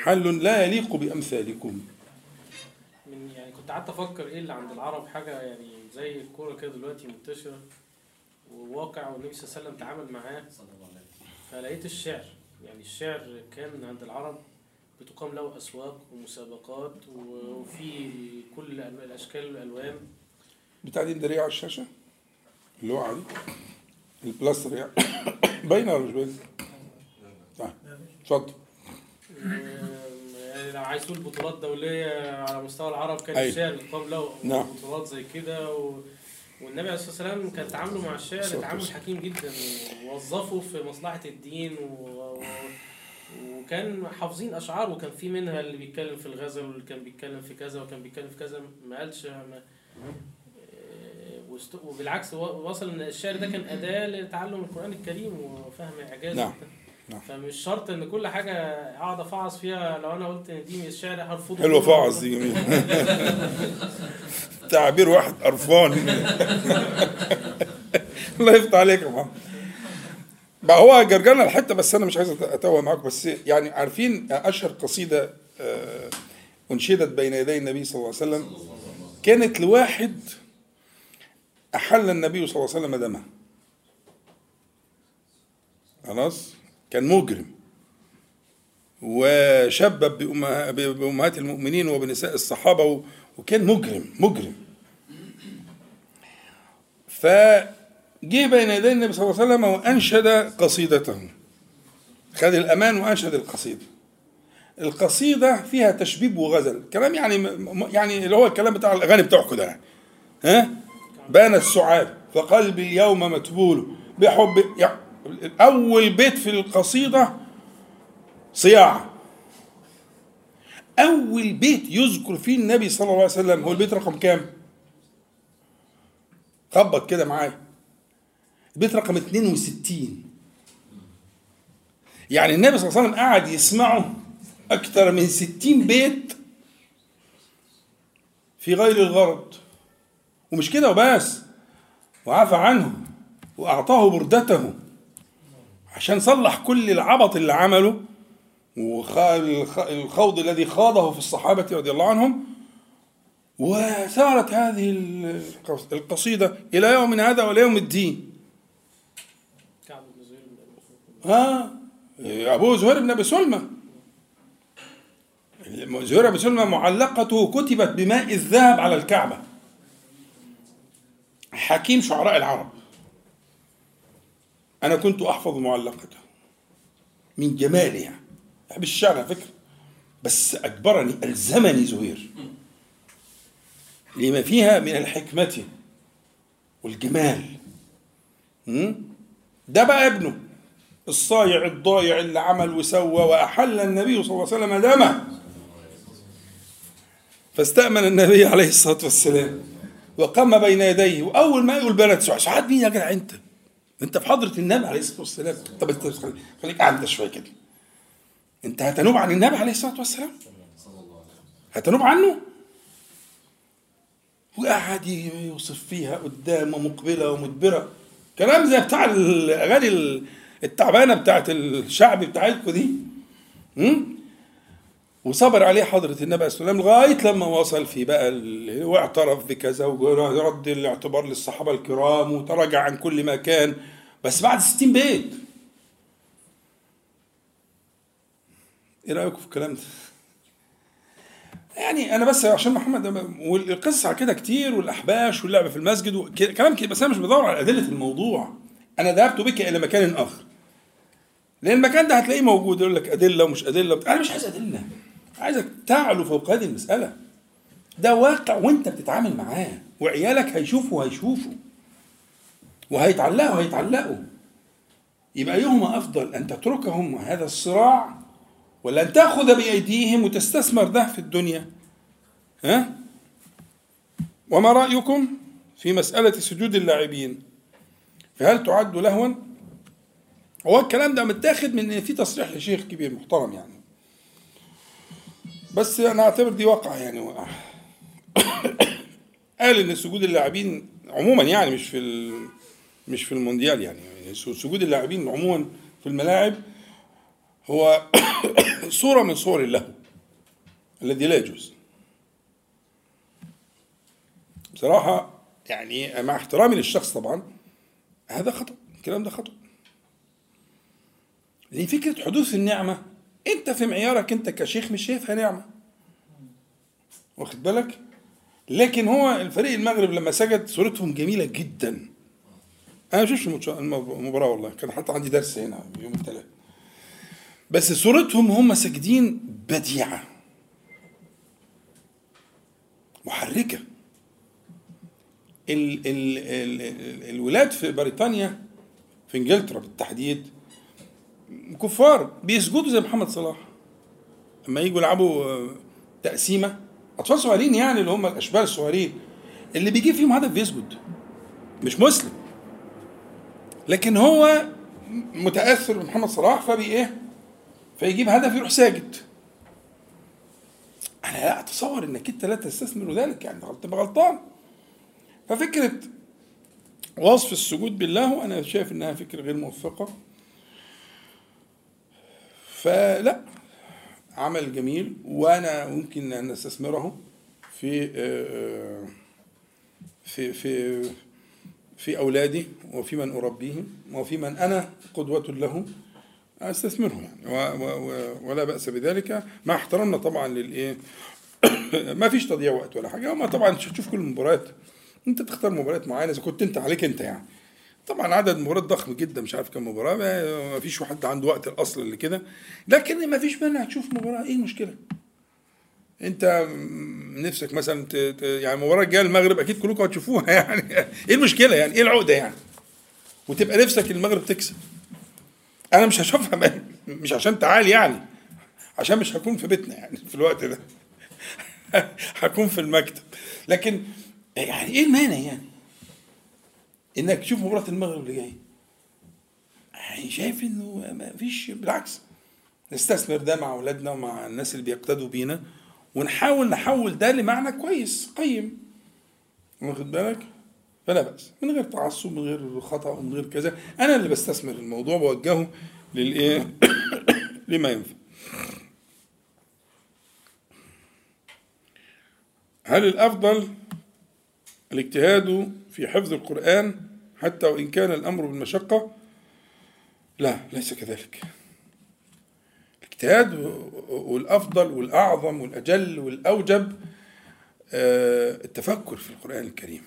حل لا يليق بأمثالكم. من يعني كنت قعدت أفكر إيه اللي عند العرب حاجة يعني زي الكورة كده دلوقتي منتشرة وواقع والنبي صلى الله عليه وسلم تعامل معاه فلقيت الشعر. يعني الشعر كان عند العرب بتقام له أسواق ومسابقات وفي كل الأشكال والألوان بتاع دي على الشاشة اللي هو دي البلاستر يعني باينة ولا مش باينة؟ طيب اتفضل يعني لو عايز تقول بطولات دولية على مستوى العرب كان أيوة. الشعر بيقام له نعم. بطولات زي كده و... والنبي عليه الصلاة والسلام كان تعامله مع الشعر تعامل. حكيم جدا ووظفه في مصلحة الدين و... وكان حافظين أشعار وكان في منها اللي بيتكلم في الغزل واللي كان بيتكلم في كذا وكان بيتكلم في كذا ما قالش ما... وست- وبالعكس وصل إن الشعر ده كان أداة لتعلم القرآن الكريم وفهم اعجازه نعم. نعم. فمش شرط إن كل حاجة اقعد افعص فيها لو أنا قلت إن دي الشعر هرفضه حلوة كله. فعص دي جميل تعبير واحد قرفان الله يفتح عليك يا محمد بقى هو جرجرنا الحتة بس أنا مش عايز أتوه معاكم بس يعني عارفين أشهر قصيدة آه، أنشدت بين يدي النبي صلى الله عليه وسلم كانت لواحد أحل النبي صلى الله عليه وسلم دمه. خلاص؟ كان مجرم. وشبب بأمهات المؤمنين وبنساء الصحابة و- وكان مجرم مجرم. فجه بين يدي النبي صلى الله عليه وسلم وأنشد قصيدته. خد الأمان وأنشد القصيدة. القصيدة فيها تشبيب وغزل. كلام يعني يعني اللي هو الكلام بتاع الأغاني بتوعكم ده. يعني ها؟ بان السعاد فقلبي اليوم متبول بحب يعني أول بيت في القصيدة صياعة. أول بيت يذكر فيه النبي صلى الله عليه وسلم هو البيت رقم كام؟ خبط كده معايا. البيت رقم 62 يعني النبي صلى الله عليه وسلم قعد يسمعه أكثر من 60 بيت في غير الغرض. ومش كده وبس. وعفى عنه وأعطاه بردته عشان صلح كل العبط اللي عمله. والخوض الذي خاضه في الصحابة رضي الله عنهم. وسارت هذه القص- القصيدة إلى يوم هذا وإلى يوم الدين. ها؟ أبو زهير بن أبي سلمى زهير بن سلمى معلقته كتبت بماء الذهب على الكعبة. حكيم شعراء العرب. أنا كنت أحفظ معلقته. من جمالها. بحب الشعر على فكرة. بس أجبرني ألزمني زهير. لما فيها من الحكمة والجمال? ده بقى ابنه. الصايع الضايع اللي عمل وسوى وأحل النبي صلى الله عليه وسلم دمه فاستأمن النبي عليه الصلاة والسلام وقام بين يديه وأول ما يقول بلد سعاد سعاد مين يا جدع أنت؟ أنت في حضرة النبي عليه الصلاة والسلام طب أنت خليك- انت شوية كده أنت هتنوب عن النبي عليه الصلاة والسلام؟ هتنوب عنه؟ وقعد يوصف فيها قدام ومقبلة ومدبرة كلام زي بتاع الأغاني التعبانة بتاعت الشعب بتاعتكم دي? وصبر عليه حضرة النبي عليه والسلام لغاية لما وصل في بقى واعترف بكذا ورد الاعتبار للصحابة الكرام وتراجع عن كل ما كان بس بعد 60 بيت إيه رأيكم في الكلام ده؟ يعني أنا بس عشان محمد والقصص على كده كتير والأحباش واللعب في المسجد وك- كلام كده بس أنا مش بدور على أدلة الموضوع أنا ذهبت بك إلى مكان آخر لأن المكان ده هتلاقيه موجود يقول لك أدلة ومش أدلة. أنا مش عايز أدلة. عايزك تعلو فوق هذه المسألة. ده واقع وأنت بتتعامل معاه وعيالك هيشوفوا هيشوفوا وهيتعلقوا هيتعلقوا يبقى ايهما أفضل أن تتركهم هذا الصراع ولا أن تأخذ بأيديهم وتستثمر ده في الدنيا. ها؟ وما رأيكم في مسألة سجود اللاعبين؟ فهل تعد لهوا؟ هو الكلام ده متاخد من في تصريح لشيخ كبير محترم يعني بس أنا أعتبر دي واقع يعني واقع. قال إن سجود اللاعبين عموما يعني مش في. مش في المونديال يعني, يعني سجود اللاعبين عموما في الملاعب هو صورة من صور اللهو الذي لا يجوز بصراحة يعني مع احترامي للشخص طبعا هذا خطأ الكلام ده خطأ لأن فكرة حدوث النعمة أنت في معيارك أنت كشيخ مش شايفها نعمة. واخد بالك؟ لكن هو الفريق المغرب لما سجد صورتهم جميلة جدا. أنا ما شفتش المباراة والله كان حتى عندي درس هنا يوم الثلاث بس صورتهم هم ساجدين بديعة. محركة. ال ال ال الولاد في بريطانيا في إنجلترا بالتحديد كفار بيسجدوا زي محمد صلاح. لما يجوا يلعبوا آه، تقسيمة أطفال صغيرين يعني اللي هم الأشبال الصغيرين اللي بيجيب فيهم هدف بيسجد. مش مسلم. لكن هو متأثر بمحمد صلاح فبي إيه؟ فيجيب هدف يروح ساجد. أنا لا أتصور إنك أنت لا تستثمر ذلك يعني تبقى غلطان. ففكرة وصف السجود بالله أنا شايف إنها فكرة غير موفقة. فلا عمل جميل وأنا ممكن أن أستثمره في آه، في في في أولادي وفي من اربيهم وفي من أنا قدوة له استثمرهم يعني. و و ولا بأس بذلك. مع احترامنا طبعا للإيه ما فيش تضييع وقت ولا حاجة. وما طبعا تشوف كل المباريات. أنت تختار مباريات معينة إذا كنت أنت عليك أنت يعني. طبعا عدد مباريات ضخم جدا مش عارف كم مباراة ما فيش حد عنده وقت الأصل اللي كده. لكن ما فيش مانع تشوف مباراة إيه المشكلة؟ أنت نفسك مثلا ت... ت... يعني المباراه الجاية المغرب أكيد كلكم هتشوفوها يعني. إيه المشكلة يعني؟ إيه العقدة يعني؟ وتبقى نفسك المغرب تكسب. أنا مش هشوفها. مش عشان تعال يعني عشان مش هكون في بيتنا يعني في الوقت ده. هكون في المكتب. لكن يعني إيه المانع يعني؟ إنك تشوف مباراة المغرب اللي جاي يعني شايف إنه ما فيش بالعكس نستثمر ده مع أولادنا ومع الناس اللي بيقتدوا بينا ونحاول نحول ده لمعنى كويس قيم. واخد بالك؟ فلا بأس. من غير تعصب من غير خطأ ومن غير كذا. أنا اللي بستثمر الموضوع بوجهه للإيه؟ لما ينفع. هل الأفضل الاجتهاد في حفظ القرآن حتى وإن كان الأمر بالمشقة لا ليس كذلك. الاجتهاد والأفضل والأعظم والأجل والأوجب آه، التفكر في القرآن الكريم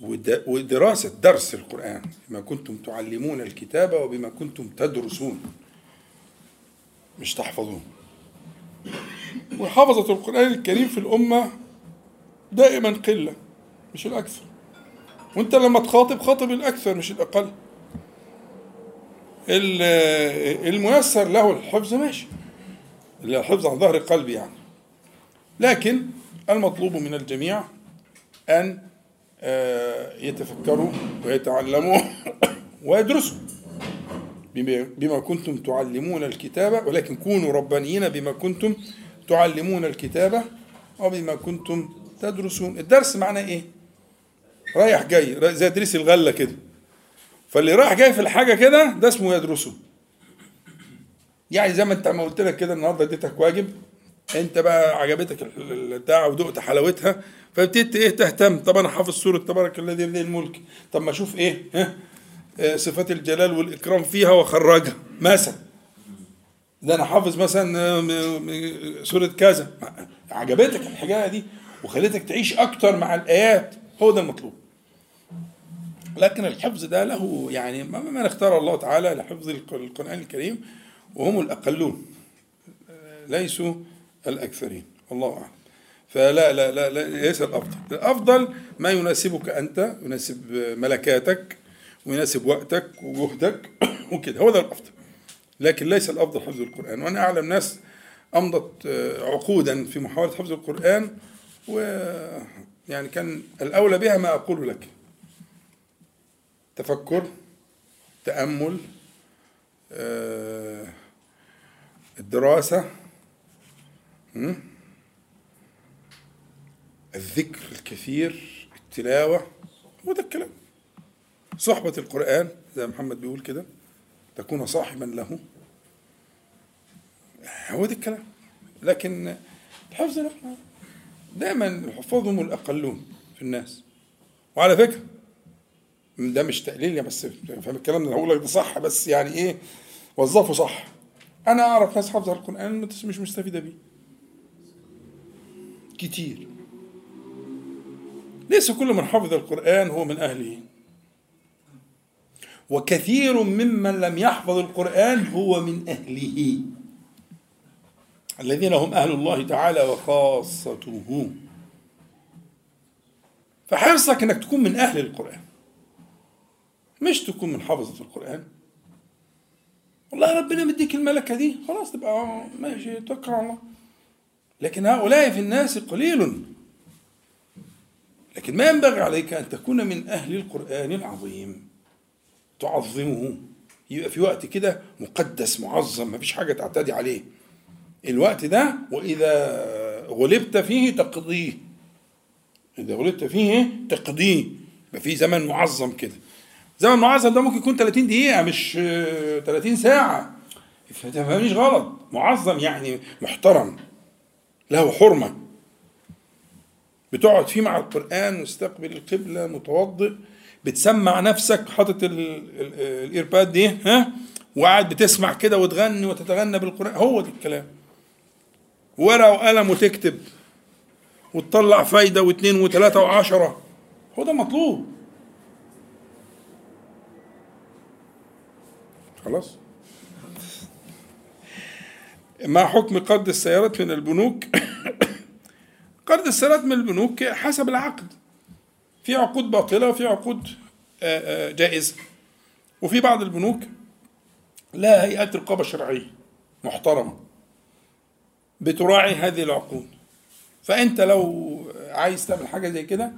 ود- ودراسة درس القرآن بما كنتم تعلمون الكتاب وبما كنتم تدرسون. مش تحفظون. وحفظة القرآن الكريم في الأمة دائما قلة. مش الأكثر. وأنت لما تخاطب خاطب الأكثر مش الأقل. ال- الميسر له الحفظ ماشي. الحفظ عن ظهر قلب يعني. لكن المطلوب من الجميع أن آه، يتفكروا ويتعلموا ويدرسوا. بما كنتم تعلمون الكتابة ولكن كونوا ربانيين بما كنتم تعلمون الكتابة وبما كنتم تدرسون. الدرس معناه إيه؟ رايح جاي زي تدريس الغلة كده. فاللي رايح جاي في الحاجة كده ده اسمه يدرسه. يعني زي ما انت ما قلت لك كده النهارده اديتك واجب انت بقى عجبتك ال- ال- البتاع ودقت حلاوتها فابتديت إيه تهتم. طب أنا حافظ سورة تبارك الذي بيده الملك. طب ما أشوف إيه ها آه، صفات الجلال والإكرام فيها واخرجها. مثلا ده أنا حافظ مثلا آه، سورة كذا. عجبتك الحكاية دي وخلتك تعيش أكتر مع الآيات. هو ده المطلوب. لكن الحفظ ده له يعني ما اختار الله تعالى لحفظ الق- القرآن الكريم وهم الأقلون ليسوا الأكثرين. الله أعلم. فلا لا لا, لا ليس الأفضل. الأفضل ما يناسبك أنت يناسب ملكاتك ويناسب وقتك وجهدك وكده. هو ده الأفضل. لكن ليس الأفضل حفظ القرآن. وأنا أعلم ناس أمضت آه، عقودا في محاولة حفظ القرآن ويعني كان الأولى بها ما أقول لك. تفكر تأمل آه، الدراسة? الذكر الكثير التلاوة هو ده الكلام. صحبة القرآن زي محمد بيقول كده تكون صاحبا له. هو ده الكلام. لكن الحفظ دائما الحفاظ هم الأقلون في الناس. وعلى فكرة ده مش تقليل يا بس فاهم الكلام اللي هقول لك ده صح بس يعني إيه وظفه صح. أنا أعرف ناس حافظة القرآن مش مستفيدة بيه. كتير. ليس كل من حفظ القرآن هو من أهله. وكثير ممن لم يحفظ القرآن هو من أهله. الذين هم أهل الله تعالى وخاصته. فحرصك إنك تكون من أهل القرآن. مش تكون من حافظة القرآن. والله ربنا مديك الملكة دي خلاص تبقى ماشي توكل على الله. لكن هؤلاء في الناس قليل. لكن ما ينبغي عليك أن تكون من أهل القرآن العظيم. تعظمه. يبقى في وقت كده مقدس معظم ما فيش حاجة تعتدي عليه. الوقت ده وإذا غلبت فيه تقضيه. إذا غلبت فيه تقضيه. يبقى في زمن معظم كده. زمن معظم ده ممكن يكون 30 دقيقة مش آه، 30 ساعة. ما تفهمنيش غلط. معظم يعني محترم له حرمة. بتقعد فيه مع القرآن مستقبل القبلة متوضئ بتسمع نفسك حاطط ال- ال- الإيرباد دي ها؟ وقاعد بتسمع كده وتغني وتتغنى بالقرآن. هو ده الكلام. ورقة وقلم وتكتب وتطلع فايدة واثنين وثلاثة وعشرة. هو ده مطلوب. خلاص. ما حكم قرض السيارات من البنوك؟ قرض السيارات من البنوك حسب العقد. في عقود باطلة وفي عقود آه، آه، جائزة وفي بعض البنوك لا هيئات رقابة شرعية محترمة بتراعي هذه العقود. فأنت لو عايز تعمل حاجة زي كده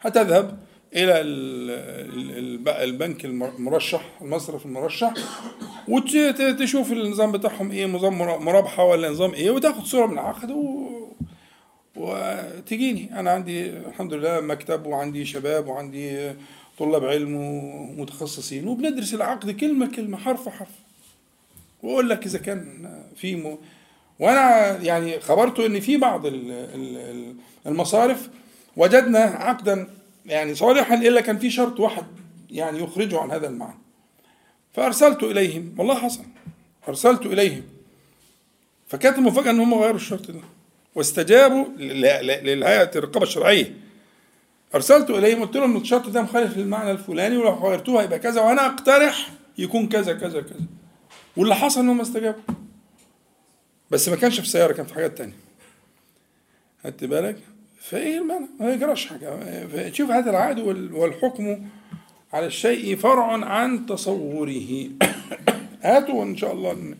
هتذهب إلى ال- ال- الب- البنك المرشح المصرف المرشح وتشوف النظام بتاعهم إيه نظام مرا- مرابحة ولا نظام إيه وتاخد صورة من العقد و... وتجيني. أنا عندي الحمد لله مكتب وعندي شباب وعندي طلاب علم ومتخصصين وبندرس العقد كلمة كلمة حرف حرف. وأقول لك إذا كان في م... وأنا يعني خبرته إن في بعض ال- ال- المصارف وجدنا عقدا يعني صالحا إلا كان في شرط واحد يعني يخرجه عن هذا المعنى. فأرسلت إليهم والله حصل. أرسلت إليهم. فكانت المفاجاه ان هم غيروا الشرط ده. واستجابوا ل- ل- للهيئه الرقابة الشرعية. أرسلت إليهم قلت لهم الشرط ده مخالف للمعنى الفلاني ولو غيرتوه هيبقى كذا وأنا أقترح يكون كذا كذا كذا. واللي حصل إنهم استجابوا. بس ما كانش في السياره كان في حاجات تانية. خدت بالك؟ فإيه المعنى ما يجراش حاجة. شوف هذا العقد وال- والحكم على الشيء فرع عن تصوره. هاتوا إن شاء الله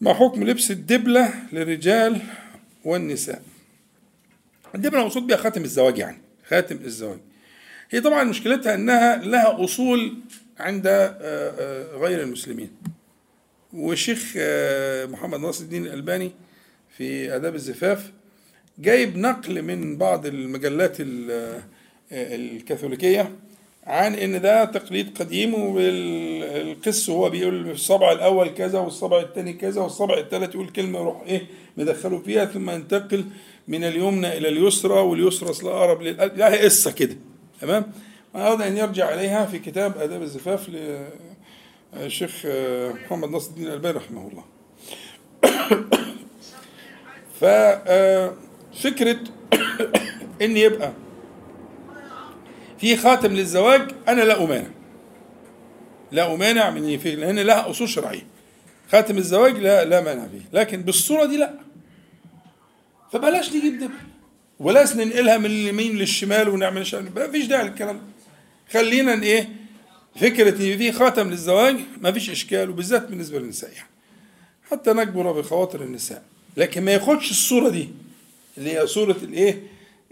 ما حكم لبس الدبلة للرجال والنساء. الدبلة مقصود بها خاتم الزواج يعني خاتم الزواج. هي طبعا مشكلتها إنها لها أصول عند آه، آه، غير المسلمين. والشيخ آه، محمد ناصر الدين الألباني في آداب الزفاف جايب نقل من بعض المجلات ال- آه، الكاثوليكية عن إن ده تقليد قديم والقس هو بيقول الصبع الأول كذا والصبع الثاني كذا والصبع الثالث يقول كلمة يروح إيه مدخله فيها ثم ينتقل من اليمنى إلى اليسرى واليسرى أصل أقرب للقلب لا هي قصة كده تمام؟ واراد أن يرجع إليها في كتاب آداب الزفاف للشيخ محمد ناصر الدين الألباني رحمه الله. ففكره إن يبقى في خاتم للزواج أنا لا أمانع. لا أمانع من لأن لها أصول شرعية. خاتم الزواج لا لا مانع فيه. لكن بالصورة دي لا. فبلاش نجيب دبل ولاش ننقلها من اليمين للشمال ونعمل شمال ما فيش داعي للكلام ده. خلينا إيه فكرة إن في خاتم للزواج ما فيش إشكال وبالذات بالنسبة للنساء يعني. حتى نجبر بخواطر النساء. لكن ما ياخدش الصورة دي. اللي هي صورة الايه؟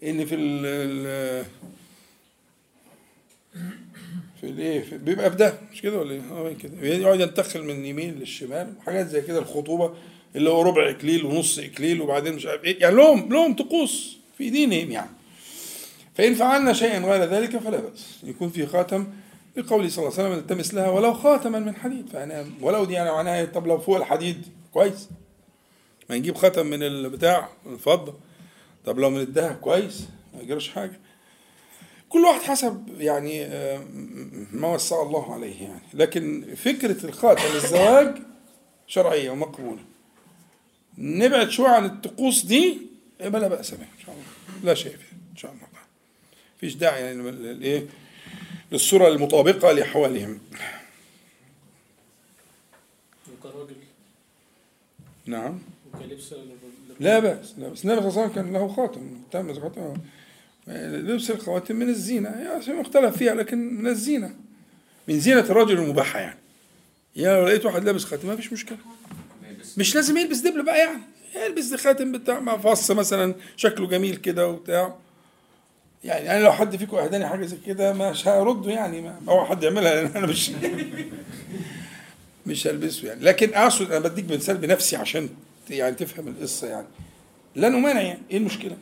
ان في ال في الايه؟ بيبقى في ده. مش كده ولا إيه؟ آه كده. يقعد ينتقل من اليمين للشمال وحاجات زي كده الخطوبة اللي هو ربع إكليل ونص إكليل وبعدين مش عارف إيه. يعني لهم لهم طقوس في دينهم يعني. فإن فعلنا شيئا غير ذلك فلا بأس. يكون في خاتم لقوله صلى الله عليه وسلم التمس لها ولو خاتما من حديد. فأنا ولو دي أنا معناها طب لو فوق الحديد كويس. ما نجيب خاتم من البتاع من الفضة. طب لو من الذهب كويس ما يجراش حاجة. كل واحد حسب يعني آه، ما وسع الله عليه يعني. لكن فكرة الخاتم الزواج شرعية ومقبولة. نبعد شوية عن الطقوس دي يبقى لا بأس بها إن شاء الله. لا شيء فيها إن شاء الله. فيش داعي يعني للإيه للصورة المطابقة لأحوالهم. وكراجل نعم. وكلبس لا بأس لا بأس. النبي صلى الله عليه وسلم كان له خاتم تم خاتم لبس الخواتم من الزينة. يعني مختلف فيها؟ لكن من الزينة. من زينة الرجل المباحة يعني. يعني لو لقيت واحد لابس خاتم ما فيش مشكلة. مش لازم يلبس دبل بقى يعني. يلبس خاتم بتاع مع فص مثلا شكله جميل كده وبتاع. يعني أنا لو حد فيكم أهداني حاجة زي كده مش هرده يعني. ما هو حد يعملها لأن أنا مش مش هلبسه يعني. لكن أقصد أنا بديك مثال بنفسي عشان يعني تفهم القصة يعني. لا نمانع يعني. إيه المشكلة؟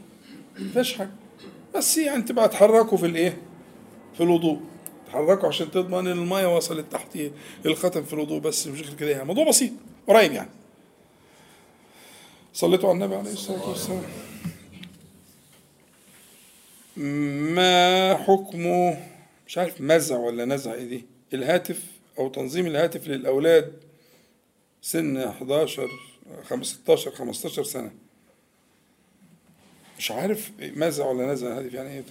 ما فيهاش حاجة. بس يعني تبقى تحركوا في الإيه؟ في الوضوء. تحركوا عشان تضمن إن المية وصلت تحت الختم في الوضوء بس مش غير كده يعني. موضوع بسيط. قريب يعني. صليتوا على النبي عليه الصلاة والسلام. ما حكمه مش عارف مزع ولا نزع إيه دي؟ الهاتف أو تنظيم الهاتف للأولاد سن 11 خمس- 16 15 سنة. مش عارف مزع ولا نزع الهاتف يعني إيه؟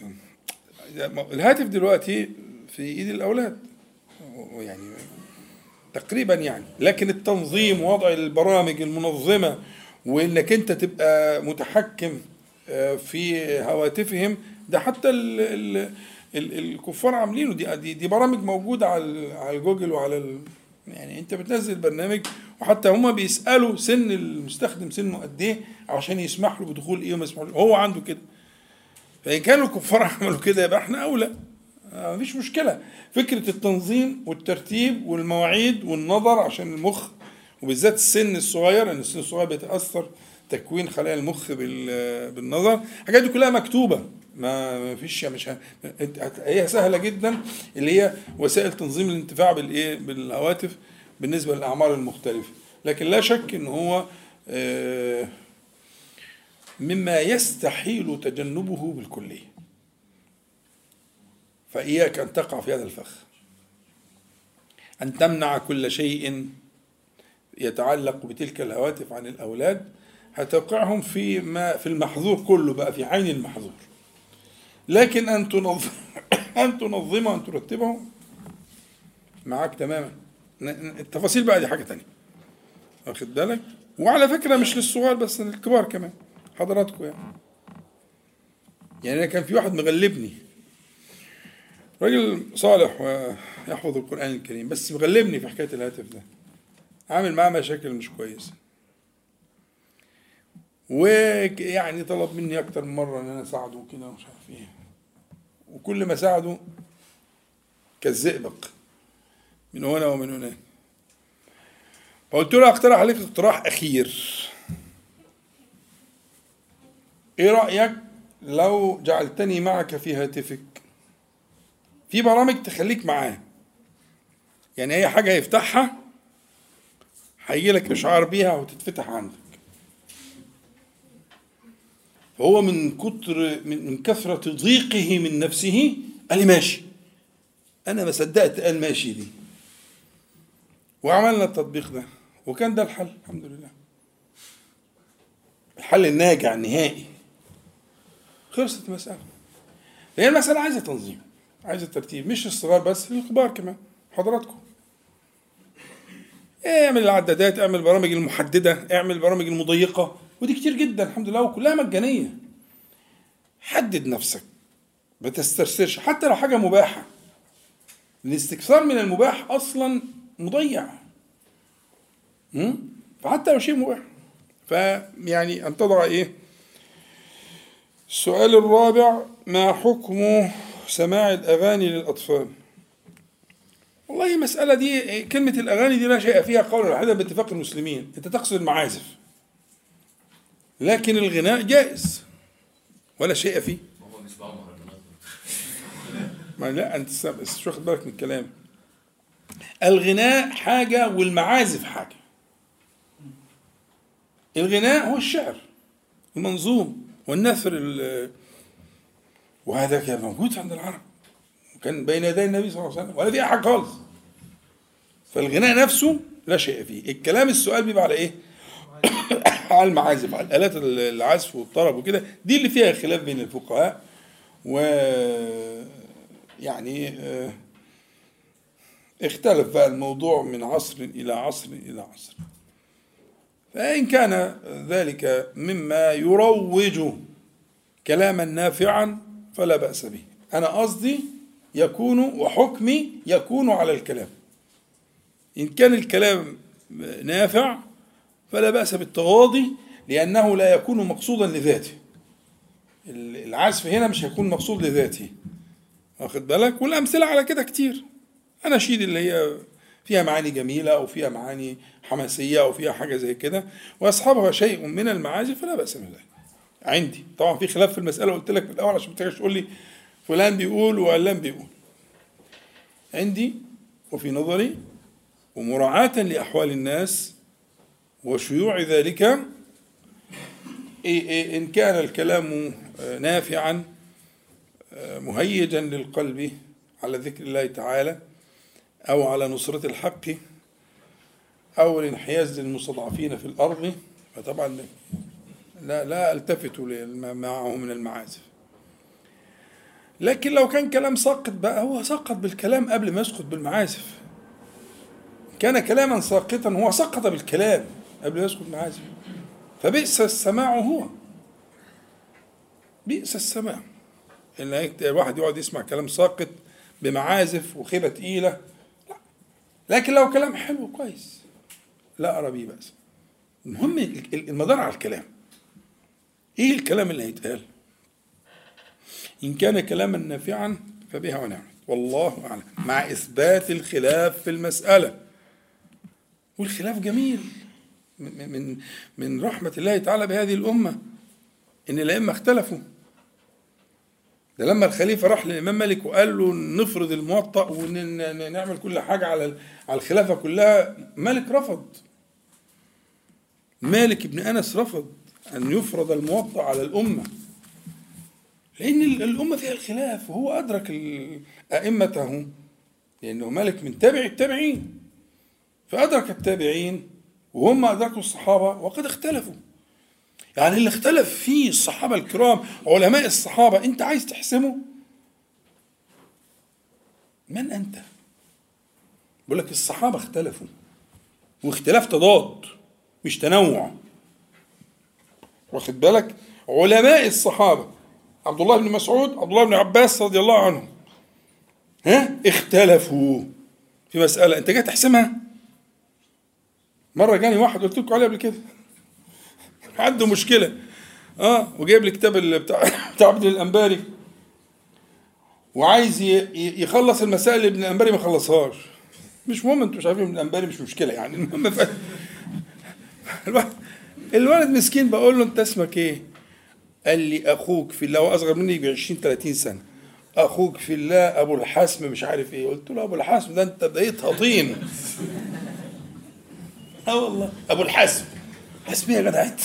الهاتف دلوقتي في إيد الأولاد. يعني تقريبا يعني. لكن التنظيم ووضع البرامج المنظمة وإنك أنت تبقى متحكم آه، في هواتفهم ده حتى ال ال ال الكفار عاملينه. دي دي, دي برامج موجودة على على جوجل وعلى يعني أنت بتنزل برنامج وحتى هما بيسألوا سن المستخدم سنه قد إيه؟ عشان يسمح له بدخول إيه وما يسمحلوش. هو عنده كده. فإن كانوا الكفار عملوا كده يبقى إحنا أولى. مفيش مشكلة. فكرة التنظيم والترتيب والمواعيد والنظر عشان المخ وبالذات السن الصغير لأن السن الصغير بيتأثر تكوين خلايا المخ بال- بالنظر. الحاجات دي كلها مكتوبة. ما فيش مش هي سهلة جدا اللي هي وسائل تنظيم الانتفاع بالإيه؟ بالهواتف بالنسبة للأعمار المختلفة. لكن لا شك إن هو آه، مما يستحيل تجنبه بالكلية. فإياك أن تقع في هذا الفخ. أن تمنع كل شيء يتعلق بتلك الهواتف عن الأولاد هتوقعهم في ما في المحظور كله بقى في عين المحظور. لكن أن تنظم أن تنظمه أن ترتبه معاك تماما. التفاصيل بقى دي حاجة تانية. واخد بالك؟ وعلى فكرة مش للصغار بس للكبار كمان حضراتكم يعني. يعني أنا كان في واحد مغلبني. راجل صالح ويحفظ القرآن الكريم بس مغلبني في حكاية الهاتف ده. عامل معاه مشاكل مش كويسة. ويعني طلب مني أكتر من مرة إن أنا أساعده وكده ومش عارف إيه. وكل ما أساعده كالزئبق. من هنا ومن هناك. فقلت له أقترح عليك اقتراح أخير. إيه رأيك لو جعلتني معك في هاتفك؟ في برامج تخليك معاه. يعني أي حاجة يفتحها هيجي لك إشعار بيها وتتفتح عندك. فهو من كتر من كثرة ضيقه من نفسه قال لي ماشي. أنا ما صدقت قال ماشي دي. وعملنا التطبيق ده وكان ده الحل الحمد لله. الحل الناجع النهائي. خلصت المسألة. هي المسألة عايزة تنظيم عايزة ترتيب مش الصغار بس للكبار كمان حضراتكم. اعمل العدادات اعمل البرامج المحددة اعمل البرامج المضيقة ودي كتير جدا الحمد لله وكلها مجانية. حدد نفسك ما تسترسلش حتى لو حاجة مباحة. الاستكثار من المباح أصلا مضيع. فحتى لو شيء مباح. فيعني أن تضع إيه؟ السؤال الرابع ما حكم سماع الأغاني للأطفال؟ والله المسألة دي كلمة الأغاني دي لا شيء فيها قول واحدا باتفاق المسلمين. أنت تقصد المعازف. لكن الغناء جائز. ولا شيء فيه. ما لا أنت مش واخد بالك من الكلام. الغناء حاجة والمعازف حاجة. الغناء هو الشعر المنظوم والنثر وهذا كان موجود عند العرب. وكان بين يدي النبي صلى الله عليه وسلم ولا في حاجة خالص. فالغناء نفسه لا شيء فيه. الكلام السؤال بيبقى على إيه؟ على المعازف على الآلات العزف والطرب وكده. دي اللي فيها خلاف بين الفقهاء و يعني اختلف بقى الموضوع من عصر إلى عصر إلى عصر. فإن كان ذلك مما يروج كلاما نافعا فلا بأس به. أنا قصدي يكون وحكمي يكون على الكلام. إن كان الكلام نافع فلا بأس بالتغاضي لأنه لا يكون مقصودا لذاته. العزف هنا مش هيكون مقصود لذاته. واخد بالك؟ والأمثلة على كده كتير. أناشيد اللي هي فيها معاني جميلة أو فيها معاني حماسية أو فيها حاجة زي كده ويصحبها شيء من المعازف فلا بأس بذلك عندي. طبعا في خلاف في المسألة قلت لك في الأول عشان ما تقول لي فلان بيقول وعلان بيقول. عندي وفي نظري ومراعاة لأحوال الناس وشيوع ذلك إن كان الكلام نافعا مهيجا للقلب على ذكر الله تعالى أو على نصرة الحق أو الانحياز للمستضعفين في الأرض فطبعا لا لا ألتفت معه من المعازف. لكن لو كان كلام ساقط بقى هو سقط بالكلام قبل ما يسقط بالمعازف. كان كلاما ساقطا هو سقط بالكلام قبل ما يسقط المعازف. فبئس السماع هو. بئس السماع. إن الواحد يقعد يسمع كلام ساقط بمعازف وخيبة تقيلة لكن لو كلام حلو كويس. لا ارى به بأس. المهم المدار على الكلام. إيه الكلام اللي هيتقال؟ إن كان كلاما نافعا فبها ونعمت. والله أعلم. مع إثبات الخلاف في المسألة. والخلاف جميل. من من رحمة الله تعالى بهذه الأمة. إن الأئمة اختلفوا. ده لما الخليفة راح للإمام مالك وقال له نفرض الموطأ ونعمل كل حاجة على على الخلافة كلها مالك رفض. مالك بن أنس رفض أن يفرض الموطأ على الأمة. لأن الأمة فيها الخلاف وهو أدرك أئمته. لأنه مالك من تابع التابعين. فأدرك التابعين وهم أدركوا الصحابة وقد اختلفوا. يعني اللي اختلف فيه الصحابة الكرام علماء الصحابة أنت عايز تحسمه؟ من أنت؟ بقول لك الصحابة اختلفوا واختلاف تضاد مش تنوع. واخد بالك؟ علماء الصحابة عبد الله بن مسعود عبد الله بن عباس رضي الله عنهم ها؟ اختلفوا في مسألة. أنت جاي تحسمها؟ مرة جاني واحد قلت لكم عليه قبل كده. عنده مشكلة. آه وجايب لي كتاب بتاع بتاع ابن الأنباري. وعايز يخلص المسائل اللي ابن الأنباري ما خلصهاش. مش مهم أنتوا مش عارفين ابن الأنباري مش مشكلة يعني. المهم ف... الولد مسكين بقول له انت اسمك إيه؟ قال لي أخوك في الله هو أصغر مني ب 20 30 سنة. أخوك في الله أبو الحسم مش عارف إيه. قلت له أبو الحسم ده انت بقيت طين آه والله أبو الحسم حسم إيه يا جدع انت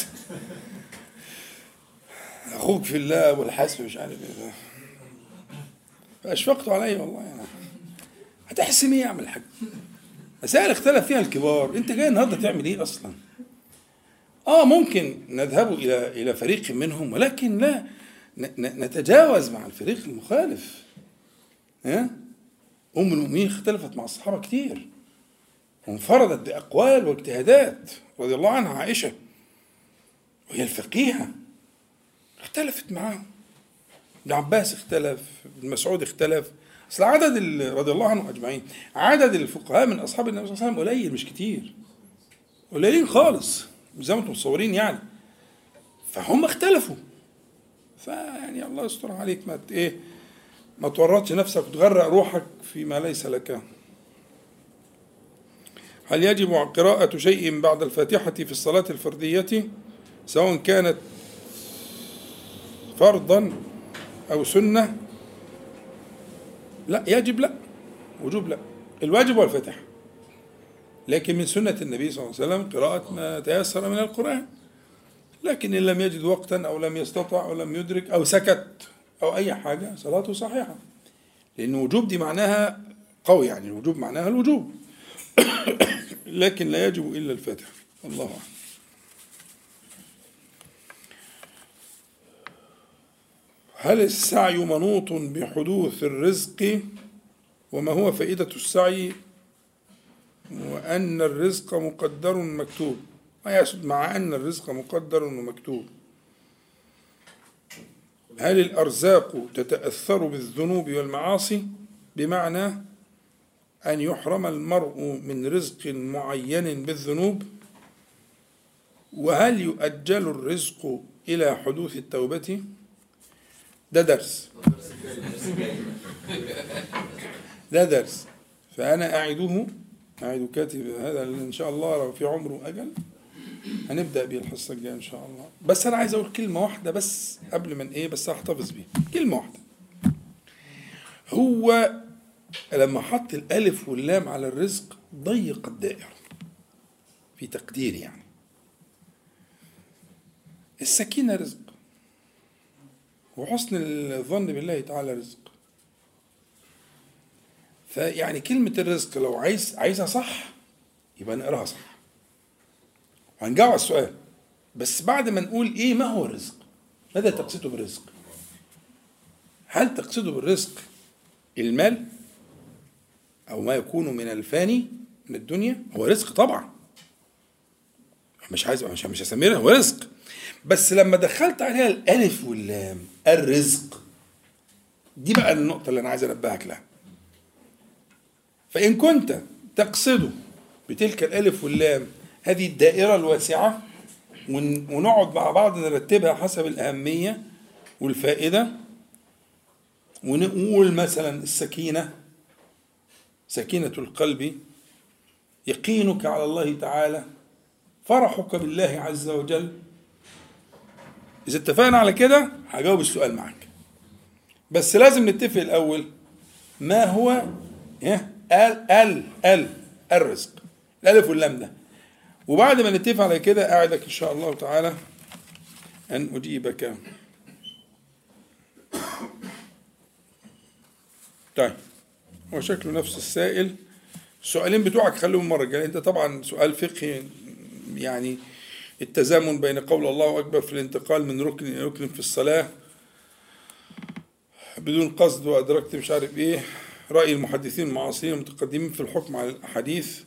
أخوك في الله ابو الحسم مش عارف إيه. فاشفقت عليه والله. يعني هتحسم إيه يا عم الحاج؟ مسائل اختلف فيها الكبار. أنت جاي النهارده تعمل إيه أصلا؟ آه ممكن نذهب إلى إلى فريق منهم ولكن لا نتجاوز مع الفريق المخالف. ها؟ أم المؤمنين اختلفت مع الصحابة كتير. وانفردت بأقوال واجتهادات رضي الله عنها عائشة. وهي الفقيهة. اختلفت معاهم. ابن عباس اختلف ابن مسعود اختلف. أصل عدد رضي الله عنهم أجمعين. عدد الفقهاء من أصحاب النبي صلى الله عليه وسلم قليل مش كتير. قليلين خالص مش زي ما أنتم متصورين يعني. فهم اختلفوا. فيعني الله يستر عليك ما إيه ما تورطش نفسك وتغرق روحك فيما ليس لك. هل يجب قراءة شيء بعد الفاتحة في الصلاة الفردية؟ سواء كانت فرضا أو سنة لا يجب لا وجوب لا الواجب هو الفاتحة لكن من سنة النبي صلى الله عليه وسلم قراءة ما تيسر من القرآن. لكن إن لم يجد وقتا أو لم يستطع أو لم يدرك أو سكت أو أي حاجة صلاته صحيحة. لأن وجوب دي معناها قوي يعني الوجوب معناها الوجوب. لكن لا يجب إلا الفاتحة الله أعلم. هل السعي منوط بحدوث الرزق؟ وما هو فائدة السعي؟ وأن الرزق مقدر مكتوب. ما يقصد مع أن الرزق مقدر ومكتوب. هل الأرزاق تتأثر بالذنوب والمعاصي؟ بمعنى أن يحرم المرء من رزق معين بالذنوب؟ وهل يؤجل الرزق إلى حدوث التوبة؟ ده درس. ده درس. فأنا أعده أعد كاتب هذا إن شاء الله لو في عمره أجل هنبدأ بيه الحصة الجاية إن شاء الله. بس أنا عايز أقول كلمة واحدة بس قبل من إيه بس أحتفظ بيها. كلمة واحدة. هو لما حط الألف واللام على الرزق ضيق الدائرة. في تقديري يعني. السكينة رزق. وحسن الظن بالله تعالى رزق. فيعني كلمة الرزق لو عايز عايزها صح يبقى نقراها صح. وهنجاوب على السؤال. بس بعد ما نقول إيه ما هو الرزق؟ ماذا تقصده بالرزق؟ هل تقصده بالرزق المال؟ أو ما يكون من الفاني من الدنيا؟ هو رزق طبعا. مش عايز مش مش هسميه هو رزق. بس لما دخلت عليها الألف واللام الرزق. دي بقى النقطة اللي أنا عايز أنبهك لها. فإن كنت تقصده بتلك الألف واللام هذه الدائرة الواسعة ون- ونقعد مع بعض نرتبها حسب الأهمية والفائدة ونقول مثلا السكينة سكينة القلب يقينك على الله تعالى فرحك بالله عز وجل إذا اتفقنا على كده هجاوب السؤال معاك. بس لازم نتفق الأول ما هو إيه؟ ال ال ال الرزق. الألف واللام ده. وبعد ما نتفق على كده أعدك إن شاء الله تعالى أن أجيبك. طيب. هو شكله نفس السائل. السؤالين بتوعك خليهم المرة الجاية. أنت طبعا سؤال فقهي يعني التزامن بين قول الله أكبر في الانتقال من ركن إلى ركن في الصلاة. بدون قصد وأدركت مش عارف إيه رأي المحدثين المعاصرين المتقدمين في الحكم على الأحاديث.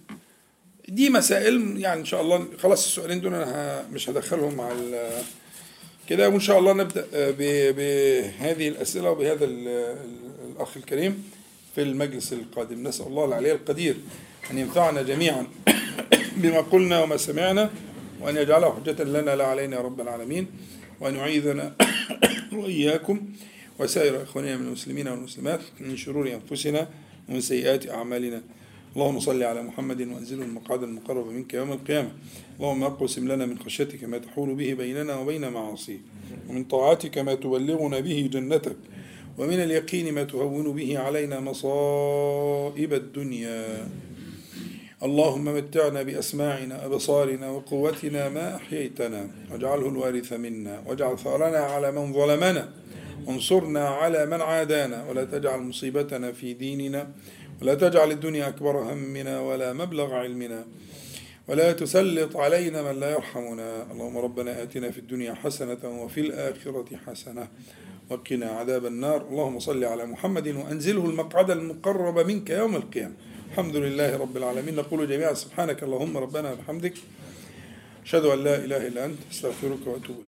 دي مسائل يعني إن شاء الله خلاص السؤالين دول أنا مش هدخلهم ال- كده. وإن شاء الله نبدأ بهذه الأسئلة وبهذا ال- ال- الأخ الكريم في المجلس القادم. نسأل الله العلي القدير أن ينفعنا جميعا بما قلنا وما سمعنا. وأن يجعله حجة لنا لا علينا يا رب العالمين. وأن يعيذنا وإياكم وسائر إخواننا من المسلمين والمسلمات من شرور أنفسنا ومن سيئات أعمالنا. اللهم صل على محمد وأنزله المقعد المقرب منك يوم القيامة. اللهم أقسم لنا من خشيتك ما تحول به بيننا وبين معاصيك ومن طاعتك ما تبلغنا به جنتك ومن اليقين ما تهون به علينا مصائب الدنيا. اللهم متعنا بأسماعنا أبصارنا وقوتنا ما أحييتنا. واجعله الوارث منا واجعل ثأرنا على من ظلمنا. وانصرنا على من عادانا. ولا تجعل مصيبتنا في ديننا ولا تجعل الدنيا أكبر همنا ولا مبلغ علمنا. ولا تسلط علينا من لا يرحمنا. اللهم ربنا آتنا في الدنيا حسنة وفي الآخرة حسنة. وقنا عذاب النار. اللهم صل على محمد وأنزله المقعد المقرب منك يوم القيامة. الحمد لله رب العالمين. نقول جميعا سبحانك اللهم ربنا وبحمدك أشهد أن لا إله إلا أنت أستغفرك وأتوب